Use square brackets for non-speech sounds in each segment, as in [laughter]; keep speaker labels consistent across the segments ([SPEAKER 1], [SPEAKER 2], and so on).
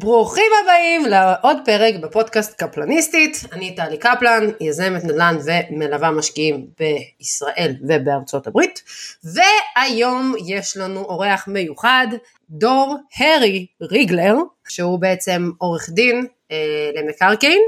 [SPEAKER 1] ברוכים הבאים לעוד פרק בפודקאסט קפלניסטית. אני טלי קפלן, יזמת נדל"ן ומלווה משקיעים בישראל ובארצות הברית. והיום יש לנו אורח מיוחד, דור הרי ריגלר, שהוא בעצם עורך דין אה, למקרקעין,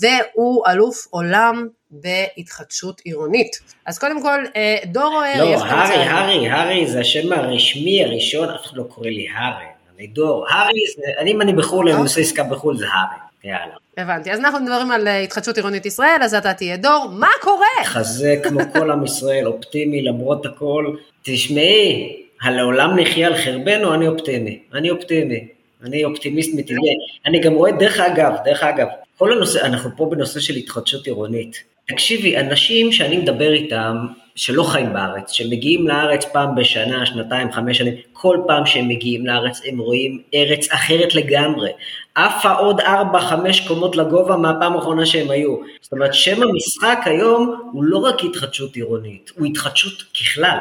[SPEAKER 1] והוא אלוף עולם בהתחדשות עירונית. אז קודם כל, אה, דור הרי,
[SPEAKER 2] לא, הרי, הרי, הרי זה השם הרשמי הראשון, אף אחד לא קורא לי הרי. אני דור, הארי, אני אם אני בחו"ל, אני עושה עסקה בחו"ל, זה הארי, יאללה.
[SPEAKER 1] הבנתי, אז אנחנו מדברים על אה, התחדשות עירונית ישראל, אז אתה תהיה דור, מה קורה?
[SPEAKER 2] חזה כמו כל עם ישראל, אופטימי למרות הכל. תשמעי, הלעולם נחיה על חרבנו, אני אופטימי, אני אופטימי, אני אופטימיסט מטבעי. אני גם רואה, דרך אגב, דרך אגב, כל הנושא, אנחנו פה בנושא של התחדשות עירונית. תקשיבי, אנשים שאני מדבר איתם, שלא חיים בארץ, שמגיעים לארץ פעם בשנה, שנתיים, חמש שנים, כל פעם שהם מגיעים לארץ הם רואים ארץ אחרת לגמרי. עפה עוד ארבע, חמש קומות לגובה מהפעם האחרונה שהם היו. זאת אומרת, שם המשחק היום הוא לא רק התחדשות עירונית, הוא התחדשות ככלל.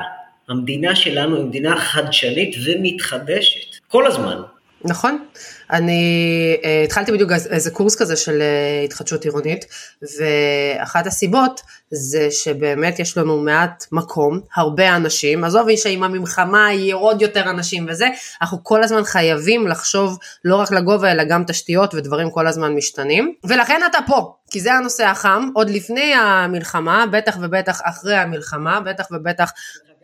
[SPEAKER 2] המדינה שלנו היא מדינה חדשנית ומתחדשת, כל הזמן.
[SPEAKER 1] נכון. אני uh, התחלתי בדיוק איזה קורס כזה של uh, התחדשות עירונית, ואחת הסיבות זה שבאמת יש לנו מעט מקום, הרבה אנשים, עזוב שעם המלחמה יהיה עוד יותר אנשים וזה, אנחנו כל הזמן חייבים לחשוב לא רק לגובה אלא גם תשתיות ודברים כל הזמן משתנים, ולכן אתה פה, כי זה הנושא החם, עוד לפני המלחמה, בטח ובטח אחרי המלחמה, בטח ובטח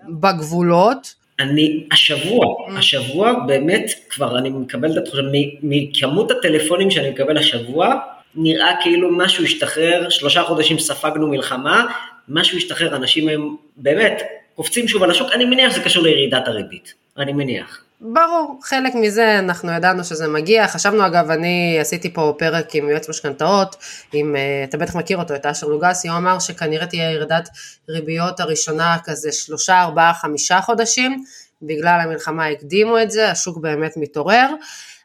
[SPEAKER 1] בגבולות.
[SPEAKER 2] אני השבוע, mm. השבוע באמת כבר אני מקבל את התחושה, מכמות הטלפונים שאני מקבל השבוע, נראה כאילו משהו השתחרר, שלושה חודשים ספגנו מלחמה, משהו השתחרר, אנשים הם באמת קופצים שוב על השוק, אני מניח שזה קשור לירידת הריבית, אני מניח.
[SPEAKER 1] ברור, חלק מזה אנחנו ידענו שזה מגיע, חשבנו אגב, אני עשיתי פה פרק עם יועץ משכנתאות, עם, אה, אתה בטח מכיר אותו, את אשר לוגסי, הוא אמר שכנראה תהיה ירידת ריביות הראשונה כזה שלושה, ארבעה, חמישה חודשים, בגלל המלחמה הקדימו את זה, השוק באמת מתעורר.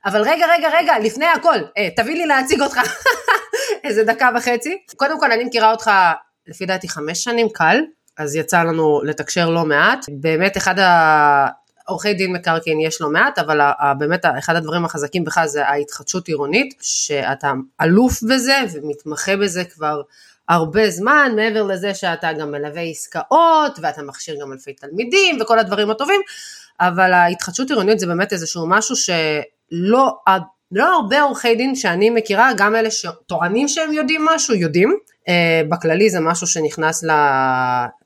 [SPEAKER 1] אבל רגע, רגע, רגע, לפני הכל, אה, תביא לי להציג אותך [laughs] איזה דקה וחצי. קודם כל, אני מכירה אותך לפי דעתי חמש שנים, קל, אז יצא לנו לתקשר לא מעט. באמת אחד עורכי דין מקרקעין יש לא מעט, אבל באמת אחד הדברים החזקים בך זה ההתחדשות עירונית, שאתה אלוף בזה ומתמחה בזה כבר הרבה זמן, מעבר לזה שאתה גם מלווה עסקאות, ואתה מכשיר גם אלפי תלמידים וכל הדברים הטובים, אבל ההתחדשות עירונית זה באמת איזשהו משהו שלא לא הרבה עורכי דין שאני מכירה, גם אלה שטוענים שהם יודעים משהו, יודעים. Uh, בכללי זה משהו שנכנס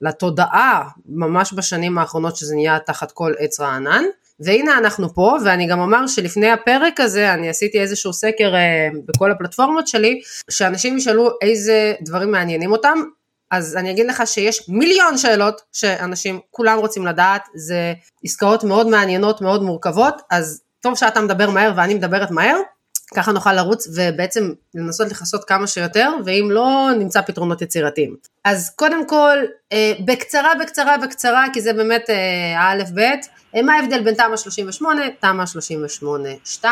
[SPEAKER 1] לתודעה ממש בשנים האחרונות שזה נהיה תחת כל עץ רענן. והנה אנחנו פה, ואני גם אומר שלפני הפרק הזה אני עשיתי איזשהו סקר uh, בכל הפלטפורמות שלי, שאנשים ישאלו איזה דברים מעניינים אותם, אז אני אגיד לך שיש מיליון שאלות שאנשים כולם רוצים לדעת, זה עסקאות מאוד מעניינות, מאוד מורכבות, אז טוב שאתה מדבר מהר ואני מדברת מהר, ככה נוכל לרוץ ובעצם לנסות לכסות כמה שיותר, ואם לא, נמצא פתרונות יצירתיים. אז קודם כל, אה, בקצרה, בקצרה, בקצרה, כי זה באמת אה, האלף בית, אה, מה ההבדל בין תמ"א 38, תמ"א 38-2,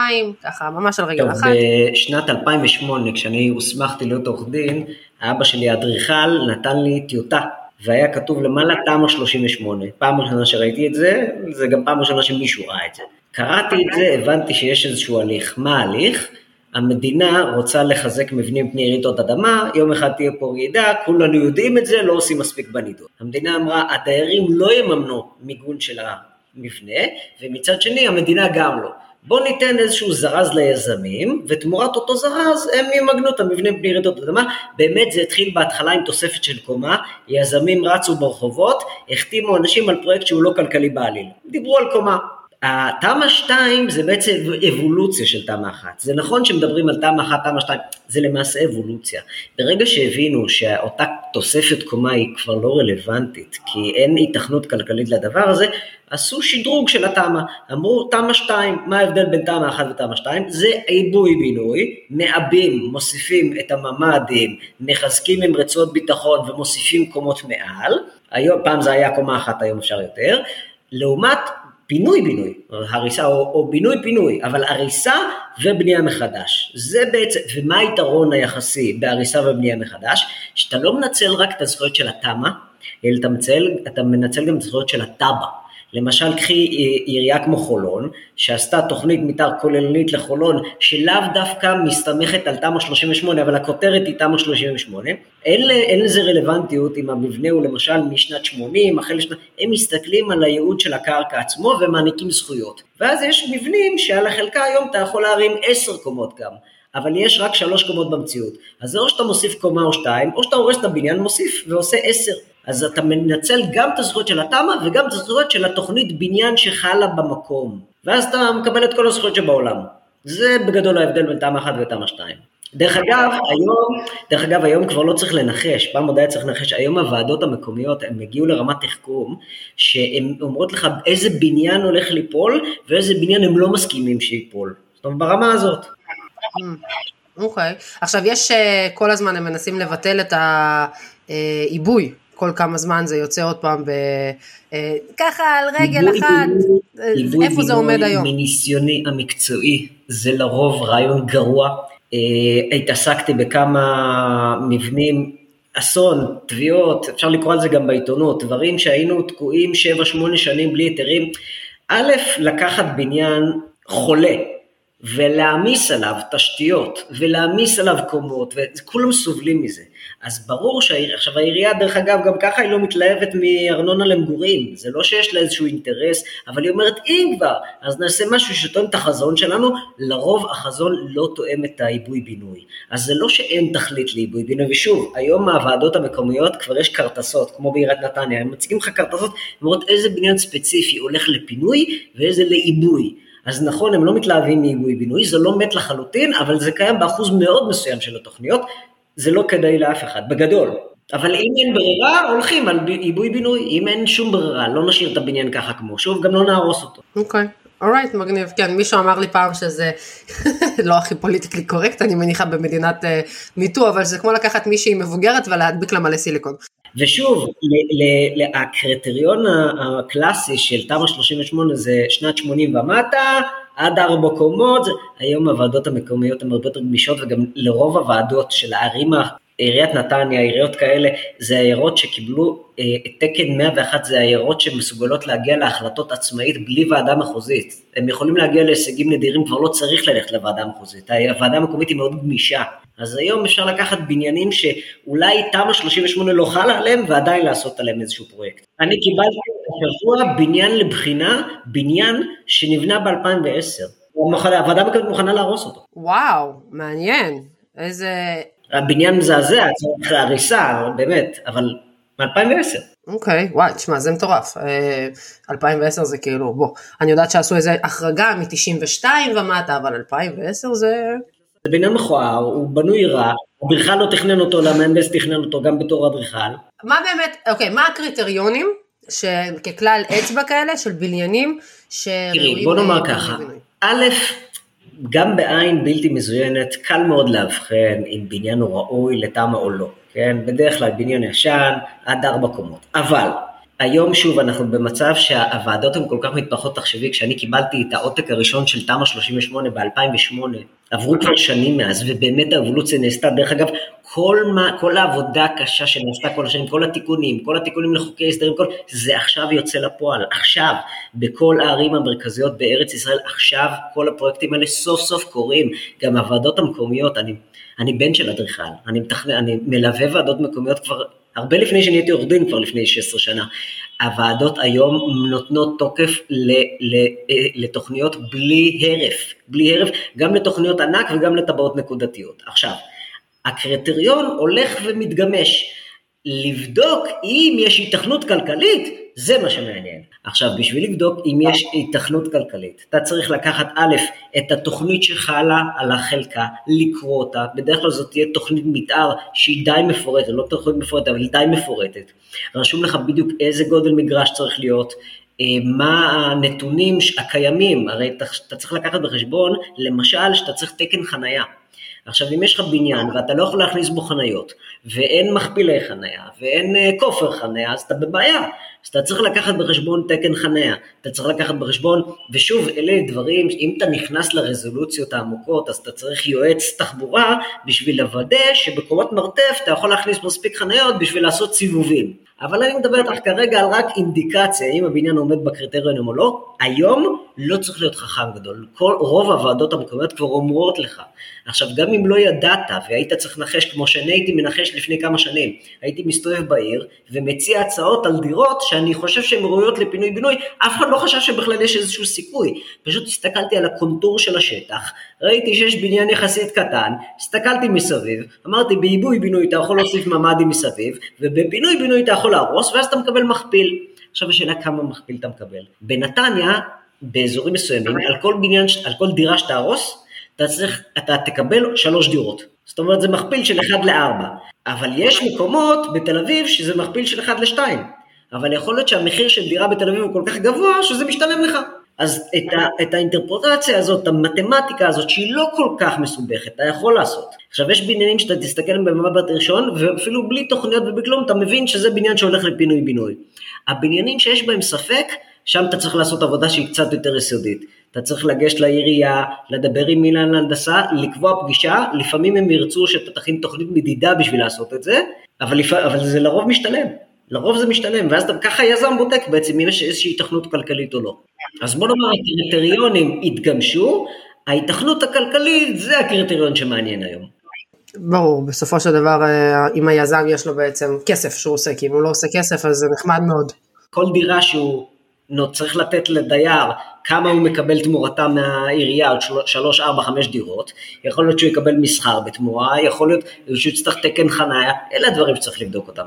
[SPEAKER 1] ככה ממש על רגל אחת.
[SPEAKER 2] בשנת 2008, כשאני הוסמכתי להיות עורך דין, האבא שלי אדריכל נתן לי טיוטה והיה כתוב למעלה תמ"א 38. פעם ראשונה שראיתי את זה, זה גם פעם ראשונה שמישהו ראה את זה. קראתי את זה, הבנתי שיש איזשהו הליך. מה ההליך? המדינה רוצה לחזק מבנים פני רעידות אדמה, יום אחד תהיה פה רעידה, כולנו יודעים את זה, לא עושים מספיק בנידון. המדינה אמרה, הדיירים לא יממנו מיגון של המבנה, ומצד שני המדינה גם לא. בוא ניתן איזשהו זרז ליזמים, ותמורת אותו זרז הם ימגנו את המבנה בלי רעידות אדמה. באמת זה התחיל בהתחלה עם תוספת של קומה, יזמים רצו ברחובות, החתימו אנשים על פרויקט שהוא לא כלכלי בעליל. דיברו על קומה, התמ"א 2 זה בעצם אבולוציה של תמ"א 1. זה נכון שמדברים על תמ"א 1, תמ"א 2, זה למעשה אבולוציה. ברגע שהבינו שאותה תוספת קומה היא כבר לא רלוונטית, כי אין היתכנות כלכלית לדבר הזה, עשו שדרוג של התמ"א. אמרו תמ"א 2, מה ההבדל בין תמ"א 1 ותמ"א 2? זה עיבוי בינוי, מעבים, מוסיפים את הממ"דים, מחזקים עם רצועות ביטחון ומוסיפים קומות מעל. היום, פעם זה היה קומה אחת, היום אפשר יותר. לעומת פינוי-בינוי, הריסה או, או בינוי-פינוי, אבל הריסה ובנייה מחדש. זה בעצם, ומה היתרון היחסי בהריסה ובנייה מחדש? שאתה לא מנצל רק את הזכויות של התמ"א, אלא אתה מנצל, אתה מנצל גם את הזכויות של התב"ע. למשל, קחי עירייה כמו חולון, שעשתה תוכנית מתאר כוללנית לחולון, שלאו דווקא מסתמכת על תמ"א 38, אבל הכותרת היא תמ"א 38, אין, אין לזה רלוונטיות אם המבנה הוא למשל משנת 80, החל לשנת... הם מסתכלים על הייעוד של הקרקע עצמו ומעניקים זכויות. ואז יש מבנים שעל החלקה היום אתה יכול להרים עשר קומות גם. אבל יש רק שלוש קומות במציאות. אז זה או שאתה מוסיף קומה או שתיים, או שאתה הורס את הבניין, מוסיף ועושה עשר. אז אתה מנצל גם את הזכויות של התמ"א וגם את הזכויות של התוכנית בניין שחלה במקום. ואז אתה מקבל את כל הזכויות שבעולם. זה בגדול ההבדל בין תמ"א 1 ותמ"א 2. דרך אגב, היום, דרך אגב, היום כבר לא צריך לנחש, פעם עוד היה צריך לנחש, היום הוועדות המקומיות, הם הגיעו לרמת תחכום, שהן אומרות לך איזה בניין הולך ליפול, ואיזה בניין הם לא מסכימים שיפול. זאת אומרת, ברמה הזאת.
[SPEAKER 1] אוקיי, okay. עכשיו יש, אה, כל הזמן הם מנסים לבטל את העיבוי כל כמה זמן זה יוצא עוד פעם, ב, אה, ככה על רגל אחת, אה, איפה זה עומד היום?
[SPEAKER 2] מניסיוני המקצועי, זה לרוב רעיון גרוע. אה, התעסקתי בכמה מבנים, אסון, תביעות, אפשר לקרוא על זה גם בעיתונות, דברים שהיינו תקועים 7-8 שנים בלי היתרים. א', לקחת בניין חולה, ולהעמיס עליו תשתיות, ולהעמיס עליו קומות, וכולם סובלים מזה. אז ברור שהעירייה, עכשיו העירייה דרך אגב גם ככה היא לא מתלהבת מארנונה למגורים, זה לא שיש לה איזשהו אינטרס, אבל היא אומרת אם כבר, אז נעשה משהו שתואם את החזון שלנו, לרוב החזון לא תואם את העיבוי בינוי. אז זה לא שאין תכלית לעיבוי בינוי, ושוב, היום מהוועדות המקומיות כבר יש כרטסות, כמו בעיריית נתניה, הם מציגים לך כרטסות, הם אומרות איזה בניין ספציפי הולך לפינוי ואיזה לעיבוי. אז נכון, הם לא מתלהבים מעיבוי בינוי, זה לא מת לחלוטין, אבל זה קיים באחוז מאוד מסוים של התוכניות, זה לא כדאי לאף אחד, בגדול. אבל אם אין ברירה, הולכים על עיבוי בינוי, אם אין שום ברירה, לא נשאיר את הבניין ככה כמו, שוב, גם לא נהרוס אותו.
[SPEAKER 1] אוקיי. Alright, מגניב. כן, מישהו אמר לי פעם שזה [laughs] לא הכי politically correct, אני מניחה במדינת MeToo, אבל זה כמו לקחת מישהי מבוגרת ולהדביק לה מלא סיליקון.
[SPEAKER 2] ושוב, הקריטריון הקלאסי של תמ"א 38 זה שנת 80 ומטה, עד ארבע קומות, היום הוועדות המקומיות הן הרבה יותר גמישות וגם לרוב הוועדות של הערים, עיריית נתניה, עיריות כאלה, זה עיירות שקיבלו אה, תקן 101, זה עיירות שמסוגלות להגיע להחלטות עצמאית בלי ועדה מחוזית. הם יכולים להגיע להישגים נדירים, כבר לא צריך ללכת לוועדה מחוזית, הוועדה המקומית היא מאוד גמישה. אז היום אפשר לקחת בניינים שאולי תמ"א 38 לא חלה עליהם ועדיין לעשות עליהם איזשהו פרויקט. אני קיבלתי השבוע בניין לבחינה, בניין שנבנה ב-2010. הוועדה המקומית מוכנה להרוס אותו.
[SPEAKER 1] וואו, מעניין. איזה...
[SPEAKER 2] הבניין מזעזע, צריך הריסה, באמת, אבל מ-2010.
[SPEAKER 1] אוקיי, okay, וואי, תשמע, זה מטורף. 2010 זה כאילו, בוא, אני יודעת שעשו איזה החרגה מ-92 ומטה, אבל 2010 זה...
[SPEAKER 2] זה בניין מכוער, הוא בנוי רע, אדריכל לא תכנן אותו, למהנדס תכנן אותו גם בתור אדריכל.
[SPEAKER 1] מה באמת, אוקיי, מה הקריטריונים שככלל אצבע כאלה של בניינים שראויים...
[SPEAKER 2] תראי, בוא נאמר ככה, א', גם בעין בלתי מזוינת קל מאוד לאבחן אם בניין הוא ראוי לתמ"א או לא, כן? בדרך כלל בניין ישן עד ארבע קומות, אבל היום שוב אנחנו במצב שהוועדות הן כל כך מתפחות, תחשבי, כשאני קיבלתי את העותק הראשון של תמ"א 38 ב-2008, עברו כבר שנים מאז, ובאמת האבולוציה נעשתה, דרך אגב, כל, מה, כל העבודה הקשה שנעשתה כל השנים, כל התיקונים, כל התיקונים לחוקי הסדרים, כל, זה עכשיו יוצא לפועל, עכשיו, בכל הערים המרכזיות בארץ ישראל, עכשיו כל הפרויקטים האלה סוף סוף קורים, גם הוועדות המקומיות, אני, אני בן של אדריכל, אני, אני מלווה ועדות מקומיות כבר הרבה לפני שנהייתי עורך דין, כבר לפני 16 שנה, הוועדות היום נותנות תוקף ל, ל, אה, לתוכניות בלי הרף, בלי הרף, גם לתוכניות ענק וגם לטבעות נקודתיות. עכשיו, הקריטריון הולך ומתגמש. לבדוק אם יש היתכנות כלכלית, זה מה שמעניין. עכשיו, בשביל לבדוק אם יש היתכנות כלכלית, אתה צריך לקחת א', את התוכנית שחלה על החלקה, לקרוא אותה, בדרך כלל זאת תהיה תוכנית מתאר שהיא די מפורטת, לא תוכנית מפורטת, אבל היא די מפורטת. רשום לך בדיוק איזה גודל מגרש צריך להיות, אה, מה הנתונים הקיימים, הרי אתה, צריך לקחת בחשבון, למשל, שאתה צריך תקן חנייה. עכשיו, אם יש לך בניין ואתה לא יכול להכניס בו חניות, ואין מכפילי חניה, ואין uh, כופר חניה, אז אתה בבעיה. אז אתה צריך לקחת בחשבון תקן חניה, אתה צריך לקחת בחשבון, ושוב, אלה דברים, אם אתה נכנס לרזולוציות העמוקות, אז אתה צריך יועץ תחבורה בשביל לוודא שבקומות מרתף אתה יכול להכניס מספיק חניות בשביל לעשות סיבובים. אבל אני מדבר איתך כרגע על רק אינדיקציה, האם הבניין עומד בקריטריונים או לא. היום לא צריך להיות חכם גדול. כל, רוב הוועדות המקומיות כבר אומרות לך. עכשיו, גם אם לא ידעת והיית צריך לנחש כמו שאני הייתי מנחש לפני כמה שנים, הייתי מסתובב בעיר ומציע הצעות על דירות שאני חושב שהן ראויות לפינוי-בינוי, אף אחד לא חשב שבכלל יש איזשהו סיכוי. פשוט הסתכלתי על הקונטור של השטח, ראיתי שיש בניין יחסית קטן, הסתכלתי מסביב, אמרתי בעיבוי-בינוי אתה יכול להוסיף ממ"דים מסביב, ובפינוי-בינוי אתה יכול להרוס, ואז אתה מקבל מכפיל. עכשיו השאלה כמה מכפיל אתה מקבל. בנתניה, באזורים מסוימים, על כל בניין, על כל דירה שתהרוס, אתה צריך, אתה תקבל שלוש דירות. זאת אומרת זה מכפיל של 1 ל-4. אבל יש מקומות בתל אביב שזה מכפיל של 1 ל-2. אבל יכול להיות שהמחיר של דירה בתל אביב הוא כל כך גבוה שזה משתלם לך. אז את, ה, את האינטרפרטציה הזאת, המתמטיקה הזאת, שהיא לא כל כך מסובכת, אתה יכול לעשות. עכשיו יש בניינים שאתה תסתכל במבט ראשון, ואפילו בלי תוכניות ובכלום, אתה מבין שזה בניין שהולך לפינוי-בינוי. הבניינים שיש בהם ספק, שם אתה צריך לעשות עבודה שהיא קצת יותר יסודית. אתה צריך לגשת לעירייה, לדבר עם מילן להנדסה, לקבוע פגישה, לפעמים הם ירצו שאתה תכין תוכנית מדידה בשביל לעשות את זה, אבל, לפ... אבל זה לרוב משתלם. לרוב זה משתלם, ואז ככה יזם בודק בעצם אם יש איזושהי התכנות כלכלית או לא. אז בוא נאמר, הקריטריונים התגמשו, ההתכנות הכלכלית זה הקריטריון שמעניין היום.
[SPEAKER 1] ברור, בסופו של דבר אה, אם היזם יש לו בעצם כסף שהוא עושה, כי אם הוא לא עושה כסף אז זה נחמד מאוד.
[SPEAKER 2] כל דירה שהוא צריך לתת לדייר כמה הוא מקבל תמורתה מהעירייה עוד שלוש, ארבע, חמש דירות, יכול להיות שהוא יקבל מסחר בתמורה, יכול להיות שהוא יצטרך תקן חניה, אלה הדברים שצריך לבדוק אותם.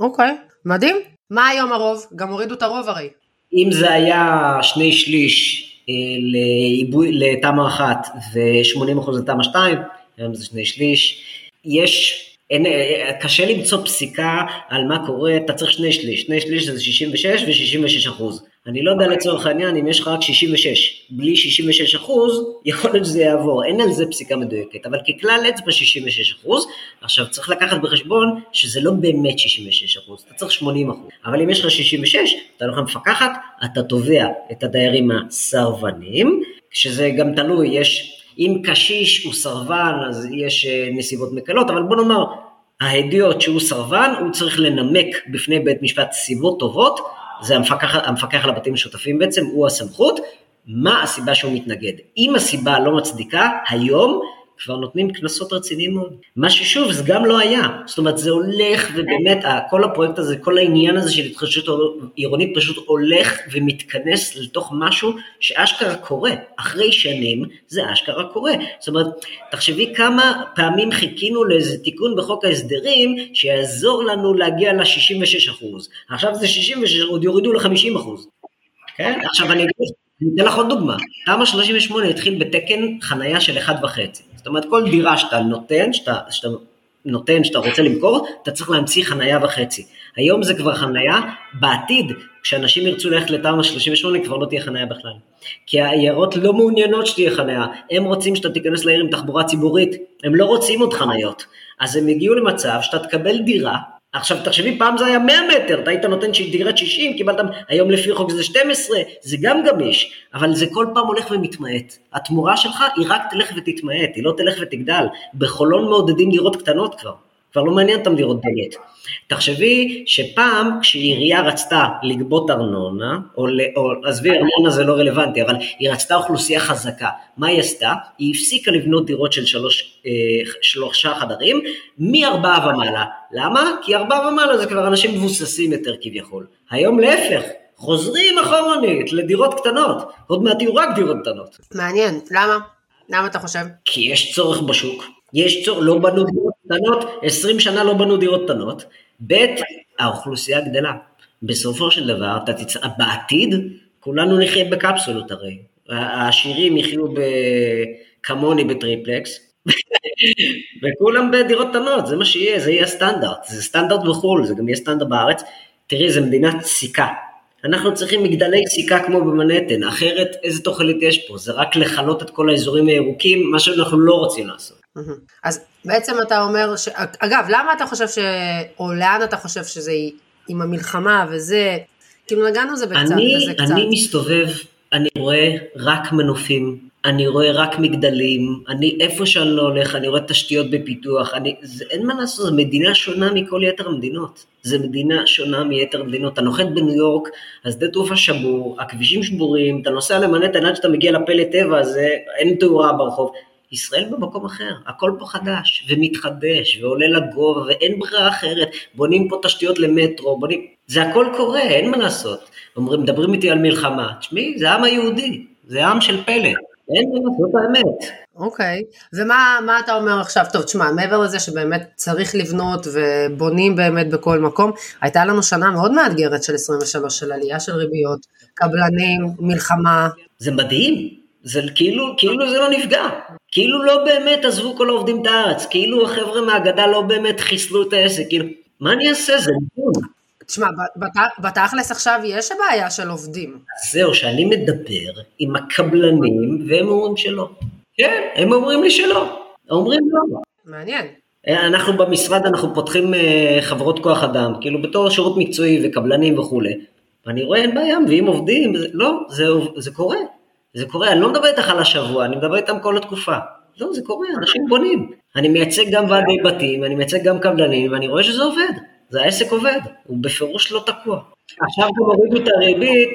[SPEAKER 1] אוקיי, okay, מדהים. מה היום הרוב? גם הורידו את הרוב הרי.
[SPEAKER 2] אם זה היה שני שליש אה, לתמ"א אחת ו-80% לתמ"א 2, היום זה שני שליש, יש אין, אה, קשה למצוא פסיקה על מה קורה, אתה צריך שני שליש, שני שליש זה 66 ו-66 אחוז. אני לא יודע לצורך העניין אם יש לך רק 66, בלי 66 אחוז, [laughs] יכול להיות שזה יעבור, אין על זה פסיקה מדויקת, אבל ככלל אצבע 66 אחוז, עכשיו צריך לקחת בחשבון שזה לא באמת 66 אחוז, אתה צריך 80 אחוז, אבל אם יש לך 66, אתה הולך למפקחת, אתה תובע את הדיירים הסרבנים, שזה גם תלוי, יש אם קשיש הוא סרבן אז יש אה, נסיבות מקלות, אבל בוא נאמר, ההדיוט שהוא סרבן, הוא צריך לנמק בפני בית משפט סיבות טובות, זה המפקח, המפקח על הבתים המשותפים בעצם, הוא הסמכות, מה הסיבה שהוא מתנגד. אם הסיבה לא מצדיקה, היום כבר נותנים קנסות רציניים מאוד. מה ששוב, זה גם לא היה. זאת אומרת, זה הולך, ובאמת, כל הפרויקט הזה, כל העניין הזה של התחדשות עירונית פשוט הולך ומתכנס לתוך משהו שאשכרה קורה. אחרי שנים, זה אשכרה קורה. זאת אומרת, תחשבי כמה פעמים חיכינו לאיזה תיקון בחוק ההסדרים, שיעזור לנו להגיע ל-66%. עכשיו זה 66, עוד יורידו ל-50%. כן? עכשיו אני אגיד אני אתן לך עוד דוגמה, תמ"א 38 התחיל בתקן חנייה של 1.5, זאת אומרת כל דירה שאתה נותן, שאתה, שאתה נותן, שאתה רוצה למכור, אתה צריך להמציא חנייה וחצי. היום זה כבר חנייה, בעתיד, כשאנשים ירצו ללכת לתמ"א 38 כבר לא תהיה חנייה בכלל. כי העיירות לא מעוניינות שתהיה חנייה, הם רוצים שאתה תיכנס לעיר עם תחבורה ציבורית, הם לא רוצים עוד חניות. אז הם הגיעו למצב שאתה תקבל דירה, עכשיו תחשבי פעם זה היה 100 מטר, אתה היית נותן דירת 60, קיבלת, היום לפי חוק זה 12, זה גם גמיש, אבל זה כל פעם הולך ומתמעט. התמורה שלך היא רק תלך ותתמעט, היא לא תלך ותגדל. בחולון מעודדים דירות קטנות כבר. כבר לא מעניין אותם לראות דלת. תחשבי שפעם כשעירייה רצתה לגבות ארנונה, או, או עזבי ארנונה זה לא רלוונטי, אבל היא רצתה אוכלוסייה חזקה, מה היא עשתה? היא הפסיקה לבנות דירות של שלוש, אה, שלושה חדרים מארבעה ומעלה. למה? כי ארבעה ומעלה זה כבר אנשים מבוססים יותר כביכול. היום להפך, חוזרים אחרונית לדירות קטנות, עוד מעט יהיו רק דירות קטנות.
[SPEAKER 1] מעניין, למה? למה אתה חושב?
[SPEAKER 2] כי יש צורך בשוק, יש צורך, לא בנו דירות קטנות, 20 שנה לא בנו דירות קטנות, ב', האוכלוסייה גדלה. בסופו של דבר, אתה תצ... בעתיד, כולנו נחיה בקפסולות הרי. העשירים יחיו ב... כמוני בטריפלקס, [laughs] וכולם בדירות קטנות, זה מה שיהיה, זה יהיה הסטנדרט. זה סטנדרט בחו"ל, זה גם יהיה סטנדרט בארץ. תראי, זו מדינת סיכה. אנחנו צריכים מגדלי סיכה כמו במנהטן, אחרת איזה תוחלת יש פה? זה רק לכלות את כל האזורים הירוקים, מה שאנחנו לא רוצים לעשות.
[SPEAKER 1] אז בעצם אתה אומר, ש... אגב, למה אתה חושב ש... או לאן אתה חושב שזה עם המלחמה וזה, כאילו נגענו בזה בקצת,
[SPEAKER 2] אני,
[SPEAKER 1] בזה קצת.
[SPEAKER 2] אני מסתובב, אני רואה רק מנופים, אני רואה רק מגדלים, אני איפה שאני לא הולך, אני רואה תשתיות בפיתוח, אני, זה, אין מה לעשות, זו מדינה שונה מכל יתר המדינות. זו מדינה שונה מיתר המדינות. אתה נוחת בניו יורק, השדה תעופה שבור, הכבישים שבורים, אתה נוסע למנהטן עד שאתה מגיע לפלא טבע הזה, אין תאורה ברחוב. ישראל במקום אחר, הכל פה חדש ומתחדש ועולה לגובה ואין ברירה אחרת, בונים פה תשתיות למטרו, בונים, זה הכל קורה, אין מה לעשות. אומרים, מדברים איתי על מלחמה, תשמעי, זה העם היהודי, זה עם של פלא, אין מה לעשות, זאת האמת.
[SPEAKER 1] אוקיי, okay. ומה אתה אומר עכשיו, טוב, תשמע, מעבר לזה שבאמת צריך לבנות ובונים באמת בכל מקום, הייתה לנו שנה מאוד מאתגרת של 23 של עלייה של ריביות, קבלנים, מלחמה.
[SPEAKER 2] זה מדהים, זה כאילו, כאילו זה לא נפגע, כאילו לא באמת עזבו כל העובדים את הארץ, כאילו החבר'ה מהגדה לא באמת חיסלו את העסק, כאילו, מה אני אעשה, זה נתון.
[SPEAKER 1] תשמע, בתכלס עכשיו יש בעיה של עובדים.
[SPEAKER 2] זהו, שאני מדבר עם הקבלנים, והם אומרים שלא. כן, הם אומרים לי שלא. אומרים לא.
[SPEAKER 1] מעניין.
[SPEAKER 2] אנחנו במשרד, אנחנו פותחים אה, חברות כוח אדם, כאילו בתור שירות מקצועי וקבלנים וכולי, ואני רואה אין בעיה, מביאים עובדים, לא, זה, זה קורה. זה קורה, אני לא מדבר איתך על השבוע, אני מדבר איתם כל התקופה. לא, זה קורה, אנשים בונים. אני מייצג גם ועדי בתים, אני מייצג גם קבלנים, ואני רואה שזה עובד. זה העסק עובד, הוא בפירוש לא תקוע. עכשיו גם הורידו את הריבית,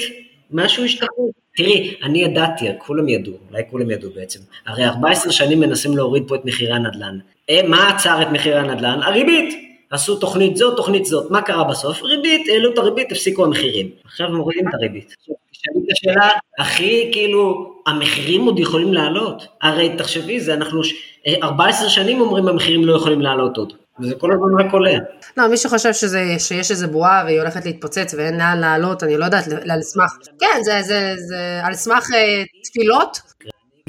[SPEAKER 2] משהו השתחרר. תראי, אני ידעתי, כולם ידעו, אולי כולם ידעו בעצם. הרי 14 שנים מנסים להוריד פה את מחירי הנדל"ן. אה, מה עצר את מחירי הנדל"ן? הריבית. עשו תוכנית זאת, תוכנית זאת. מה קרה בסוף? ריבית, העלו את הריבית, הפסיקו המחירים. עכשיו מורידים את הריבית. תשאלי את השאלה, הכי כאילו, המחירים עוד יכולים לעלות. הרי תחשבי, זה אנחנו 14 שנים אומרים המחירים לא יכולים לעלות עוד. וזה כל הזמן רק עולה.
[SPEAKER 1] לא, מי שחושב שזה, שיש איזה בועה והיא הולכת להתפוצץ ואין לאן לעלות, אני לא יודעת, על סמך, כן, זה, זה, זה על סמך אה, תפילות.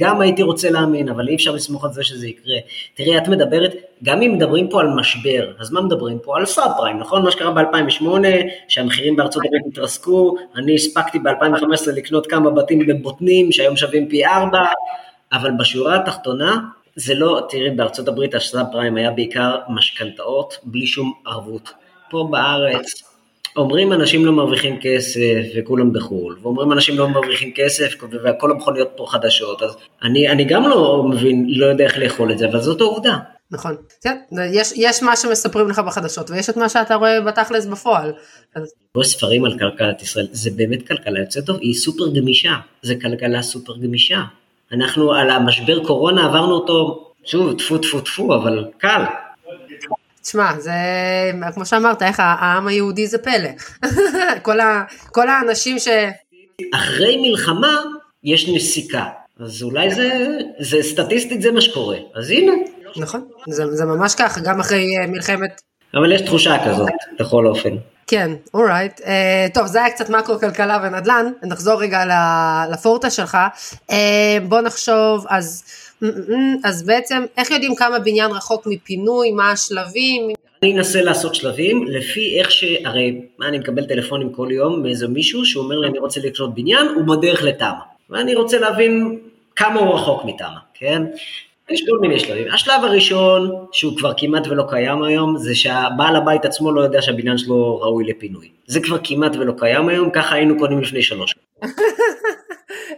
[SPEAKER 2] גם הייתי רוצה להאמין, אבל אי אפשר לסמוך על זה שזה יקרה. תראי, את מדברת, גם אם מדברים פה על משבר, אז מה מדברים פה? על סאב פריים, נכון? מה שקרה ב-2008, שהמחירים בארצות הברית התרסקו, אני הספקתי ב-2015 לקנות כמה בתים בבוטנים, שהיום שווים פי ארבע, אבל בשורה התחתונה, זה לא, תראי, בארצות הברית הסאב פריים היה בעיקר משכנתאות בלי שום ערבות. פה בארץ, אומרים אנשים לא מרוויחים כסף וכולם בחו"ל, ואומרים אנשים לא מרוויחים כסף וכל המכוניות פה חדשות, אז אני, אני גם לא מבין, לא יודע איך לאכול את זה, אבל זאת העובדה.
[SPEAKER 1] נכון, כן, יש, יש מה שמספרים לך בחדשות ויש את מה שאתה רואה בתכלס בפועל.
[SPEAKER 2] רואה ספרים על כלכלת ישראל, זה באמת כלכלה יוצאת טוב, היא סופר גמישה, זה כלכלה סופר גמישה. אנחנו על המשבר קורונה עברנו אותו, שוב, טפו טפו טפו, אבל קל.
[SPEAKER 1] תשמע, זה, כמו שאמרת, איך העם היהודי זה פלא. [laughs] כל, ה, כל האנשים ש...
[SPEAKER 2] אחרי מלחמה יש נסיקה. אז אולי זה, זה סטטיסטית זה מה שקורה. אז הנה.
[SPEAKER 1] נכון, זה, זה ממש ככה, גם אחרי אה, מלחמת...
[SPEAKER 2] אבל יש תחושה כזאת, בכל אופן.
[SPEAKER 1] כן, אורייט. Uh, טוב, זה היה קצת מקרו כלכלה ונדל"ן, נחזור רגע לפורטה שלך. Uh, בוא נחשוב, אז... אז בעצם איך יודעים כמה בניין רחוק מפינוי, מה השלבים?
[SPEAKER 2] אני אנסה לעשות שלבים לפי איך ש... הרי מה, אני מקבל טלפונים כל יום מאיזה מישהו שאומר לי אני רוצה לקנות בניין, הוא בדרך לתמ"א. ואני רוצה להבין כמה הוא רחוק מתמ"א, כן? יש כל מיני שלבים. השלב הראשון, שהוא כבר כמעט ולא קיים היום, זה שהבעל הבית עצמו לא יודע שהבניין שלו ראוי לפינוי. זה כבר כמעט ולא קיים היום, ככה היינו קונים לפני שלוש. [laughs]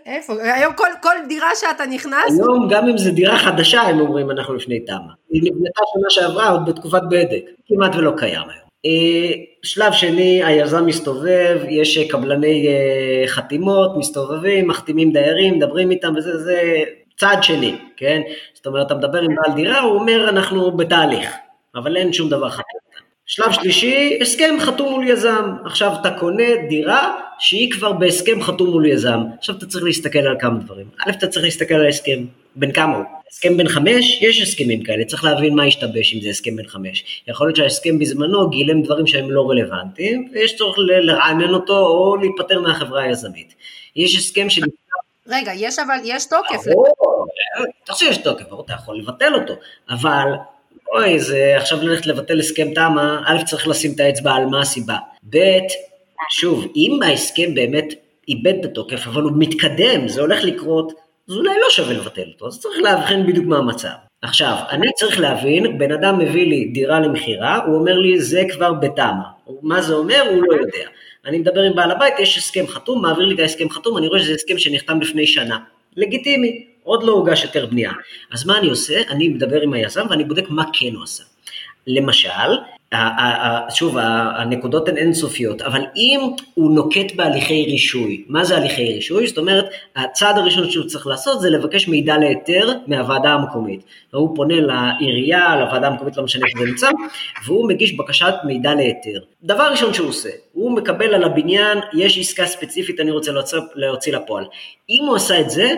[SPEAKER 1] איפה? היום כל, כל דירה שאתה נכנס?
[SPEAKER 2] היום גם אם זו דירה חדשה הם אומרים אנחנו לפני תמ"א. היא נבנתה שנה שעברה עוד בתקופת בדק, כמעט ולא קיים היום. אה, שלב שני, היזם מסתובב, יש קבלני אה, חתימות, מסתובבים, מחתימים דיירים, מדברים איתם וזה, זה צעד שני, כן? זאת אומרת, אתה מדבר עם בעל דירה, הוא אומר אנחנו בתהליך, אבל אין שום דבר חתום. שלב שלישי, הסכם חתום מול יזם. עכשיו אתה קונה דירה שהיא כבר בהסכם חתום מול יזם. עכשיו אתה צריך להסתכל על כמה דברים. א', אתה צריך להסתכל על ההסכם, בין כמה הוא. הסכם בין חמש, יש הסכמים כאלה, צריך להבין מה השתבש אם זה הסכם בין חמש. יכול להיות שההסכם בזמנו גילם דברים שהם לא רלוונטיים, ויש צורך לרענן אותו או להיפטר מהחברה היזמית. יש הסכם של...
[SPEAKER 1] רגע, יש אבל, יש תוקף.
[SPEAKER 2] חושב שיש תוקף, אתה יכול לבטל אותו, אבל אוי, זה עכשיו ללכת לבטל הסכם תמ"א, א', צריך לשים את האצבע על מה הסיבה. ב', שוב, אם ההסכם באמת איבד את התוקף, אבל הוא מתקדם, זה הולך לקרות, אז אולי לא שווה לבטל אותו, אז צריך להבחן בדיוק מה המצב. עכשיו, אני צריך להבין, בן אדם מביא לי דירה למכירה, הוא אומר לי, זה כבר בתמ"א. מה זה אומר? הוא לא יודע. אני מדבר עם בעל הבית, יש הסכם חתום, מעביר לי את ההסכם חתום, אני רואה שזה הסכם שנחתם לפני שנה. לגיטימי, עוד לא הוגש היתר בנייה. אז מה אני עושה? אני מדבר עם היזם ואני בודק מה כן הוא עשה. למשל, שוב, הנקודות הן אינסופיות, אבל אם הוא נוקט בהליכי רישוי, מה זה הליכי רישוי? זאת אומרת, הצעד הראשון שהוא צריך לעשות זה לבקש מידע להיתר מהוועדה המקומית. והוא פונה לעירייה, לוועדה המקומית, לא משנה איך זה נמצא, והוא מגיש בקשת מידע להיתר. דבר ראשון שהוא עושה, הוא מקבל על הבניין, יש עסקה ספציפית, אני רוצה להוציא, להוציא לפועל. אם הוא עשה את זה,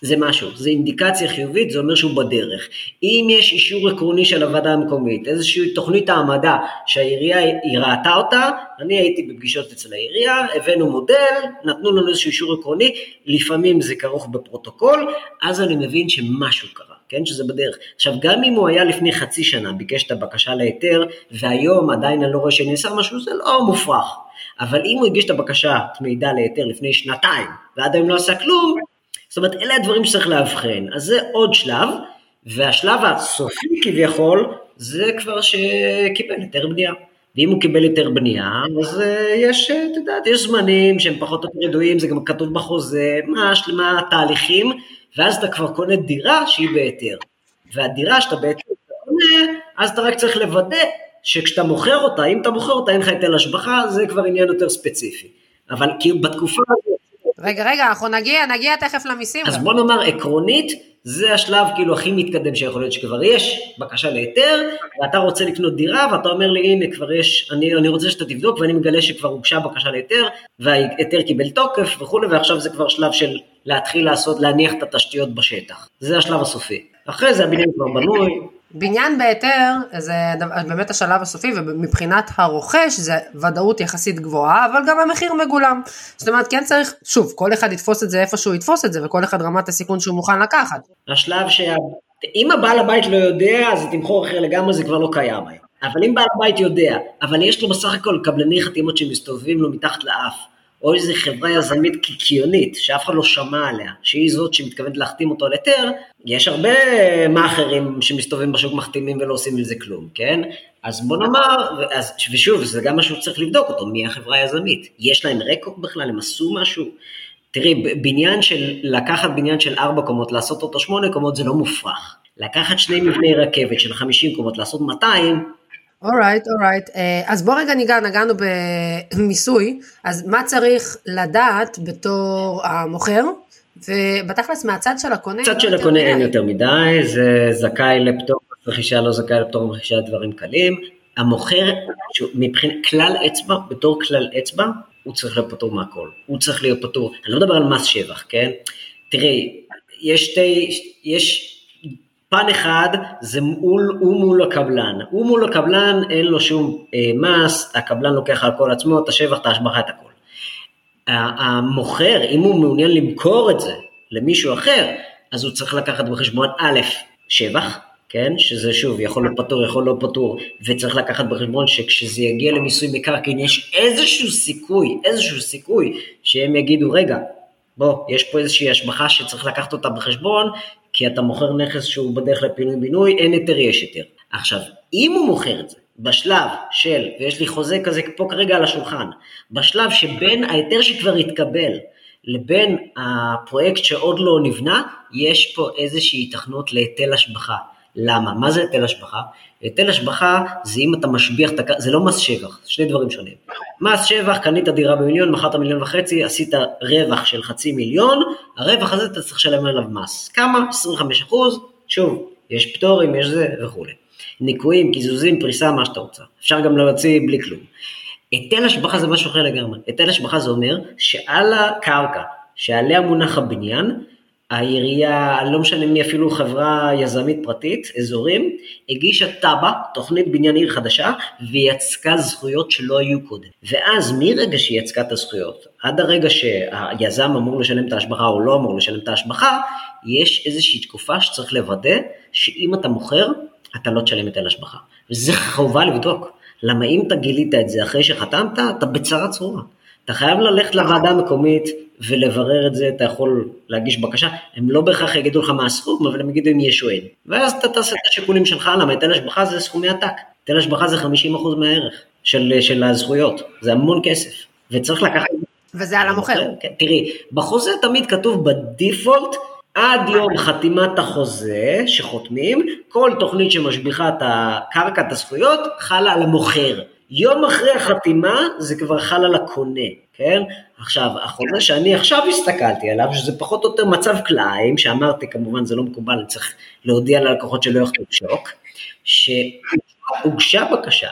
[SPEAKER 2] זה משהו, זה אינדיקציה חיובית, זה אומר שהוא בדרך. אם יש אישור עקרוני של הוועדה המקומית, איזושהי תוכנית העמדה שהעירייה היא ראתה אותה, אני הייתי בפגישות אצל העירייה, הבאנו מודל, נתנו לנו איזשהו אישור עקרוני, לפעמים זה כרוך בפרוטוקול, אז אני מבין שמשהו קרה, כן, שזה בדרך. עכשיו, גם אם הוא היה לפני חצי שנה, ביקש את הבקשה להיתר, והיום עדיין אני לא רואה שנעשה משהו, זה לא מופרך. אבל אם הוא הגיש את הבקשת מידע להיתר לפני שנתיים, ועד היום לא עשה כלום, זאת אומרת, אלה הדברים שצריך לאבחן. אז זה עוד שלב, והשלב הסופי כביכול, זה כבר שקיבל היתר בנייה. ואם הוא קיבל היתר בנייה, אז אה, יש, אה, את יודעת, יש זמנים שהם פחות או יותר ידועים, זה גם כתוב בחוזה, מה, מה התהליכים, ואז אתה כבר קונה דירה שהיא בהיתר. והדירה שאתה בעצם קונה, אז אתה רק צריך לוודא שכשאתה מוכר אותה, אם אתה מוכר אותה אין לך היטל השבחה, זה כבר עניין יותר ספציפי. אבל כאילו בתקופה הזאת,
[SPEAKER 1] רגע, רגע, אנחנו נגיע, נגיע תכף למיסים.
[SPEAKER 2] אז בוא נאמר, עקרונית, זה השלב כאילו הכי מתקדם שיכול להיות שכבר יש בקשה להיתר, ואתה רוצה לקנות דירה, ואתה אומר לי, הנה כבר יש, אני, אני רוצה שאתה תבדוק, ואני מגלה שכבר הוגשה בקשה להיתר, וההיתר קיבל תוקף וכולי, ועכשיו זה כבר שלב של להתחיל לעשות, להניח את התשתיות בשטח. זה השלב הסופי. אחרי זה הבניין כבר בנוי,
[SPEAKER 1] בניין בהיתר זה באמת השלב הסופי ומבחינת הרוכש זה ודאות יחסית גבוהה אבל גם המחיר מגולם. זאת אומרת כן צריך, שוב כל אחד יתפוס את זה איפה שהוא יתפוס את זה וכל אחד רמת הסיכון שהוא מוכן לקחת.
[SPEAKER 2] השלב שאם הבעל הבית לא יודע אז תמכור אחר לגמרי זה כבר לא קיים היום. אבל אם בעל הבית יודע, אבל יש לו בסך הכל קבלני חתימות שמסתובבים לו מתחת לאף, או איזו חברה יזמית קיקיונית שאף אחד לא שמע עליה, שהיא זאת שמתכוונת להחתים אותו על היתר, יש הרבה מאכערים שמסתובבים בשוק מחתימים ולא עושים עם זה כלום, כן? אז בוא נאמר, ואז, ושוב, זה גם משהו שצריך לבדוק אותו, מי החברה היזמית? יש להם רקורד בכלל, הם עשו משהו? תראי, בניין של, לקחת בניין של ארבע קומות, לעשות אותו שמונה קומות זה לא מופרך. לקחת שני מבני רכבת של 50 קומות, לעשות 200,
[SPEAKER 1] אורייט, אורייט. אז בוא רגע ניגע, נגענו במיסוי, אז מה צריך לדעת בתור המוכר? ובתכלס מהצד של הקונה...
[SPEAKER 2] צד של הקונה אין יותר מדי, זה זכאי לפטור רכישה, לא זכאי לפטור רכישה, דברים קלים. המוכר, מבחינת כלל אצבע, בתור כלל אצבע, הוא צריך להיות פטור מהכל. הוא צריך להיות פטור, אני לא מדבר על מס שבח, כן? תראי, יש שתי, יש פן אחד זה מול, הוא מול הקבלן, הוא מול הקבלן אין לו שום אה, מס, הקבלן לוקח על כל עצמו את השבח, את ההשבחה, את הכל. המוכר, אם הוא מעוניין למכור את זה למישהו אחר, אז הוא צריך לקחת בחשבון א', שבח, כן, שזה שוב יכול להיות פטור, יכול להיות פטור, וצריך לקחת בחשבון שכשזה יגיע למיסוי מקרקעין יש איזשהו סיכוי, איזשהו סיכוי שהם יגידו, רגע, בוא, יש פה איזושהי השבחה שצריך לקחת אותה בחשבון, כי אתה מוכר נכס שהוא בדרך לפינוי-בינוי, אין היתר, יש היתר. עכשיו, אם הוא מוכר את זה בשלב של, ויש לי חוזה כזה פה כרגע על השולחן, בשלב שבין ההיתר שכבר התקבל לבין הפרויקט שעוד לא נבנה, יש פה איזושהי התכנות להיטל השבחה. למה? מה זה היטל השבחה? היטל השבחה זה אם אתה משביח, זה לא מס שבח, שני דברים שונים. מס שבח, קנית דירה במיליון, מכרת מיליון וחצי, עשית רווח של חצי מיליון, הרווח הזה אתה צריך לשלם עליו מס. כמה? 25 אחוז, שוב, יש פטורים, יש זה וכולי. ניקויים, קיזוזים, פריסה, מה שאתה רוצה. אפשר גם להוציא בלי כלום. היטל השבחה זה משהו אחר לגמרי. היטל השבחה זה אומר שעל הקרקע שעליה מונח הבניין, העירייה, לא משנה מי, אפילו חברה יזמית פרטית, אזורים, הגישה תב"ע, תוכנית בניין עיר חדשה, ויצקה זכויות שלא היו קודם. ואז מרגע שהיא יצקה את הזכויות, עד הרגע שהיזם אמור לשלם את ההשבחה או לא אמור לשלם את ההשבחה, יש איזושהי תקופה שצריך לוודא שאם אתה מוכר, אתה לא תשלם היטל השבחה. וזה חובה לבדוק. למה אם אתה גילית את זה אחרי שחתמת, אתה בצרה צרורה. אתה חייב ללכת לוועדה המקומית ולברר את זה, אתה יכול להגיש בקשה, הם לא בהכרח יגידו לך מה הסכום, אבל הם יגידו אם יש או אין. ואז אתה תעשה את השיקולים שלך, למה היטל השבחה זה סכומי עתק. היטל השבחה זה 50% מהערך של, של הזכויות, זה המון כסף, וצריך לקחת...
[SPEAKER 1] וזה על המוכר.
[SPEAKER 2] כן, תראי, בחוזה תמיד כתוב בדיפולט, עד יום חתימת החוזה שחותמים, כל תוכנית שמשביחה את הקרקע, את הזכויות, חלה על המוכר. יום אחרי החתימה זה כבר חל על הקונה, כן? עכשיו, החוזה שאני עכשיו הסתכלתי עליו, שזה פחות או יותר מצב כלאיים, שאמרתי כמובן זה לא מקובל, אני צריך להודיע ללקוחות שלא יחטאו שוק, שהוגשה בקשה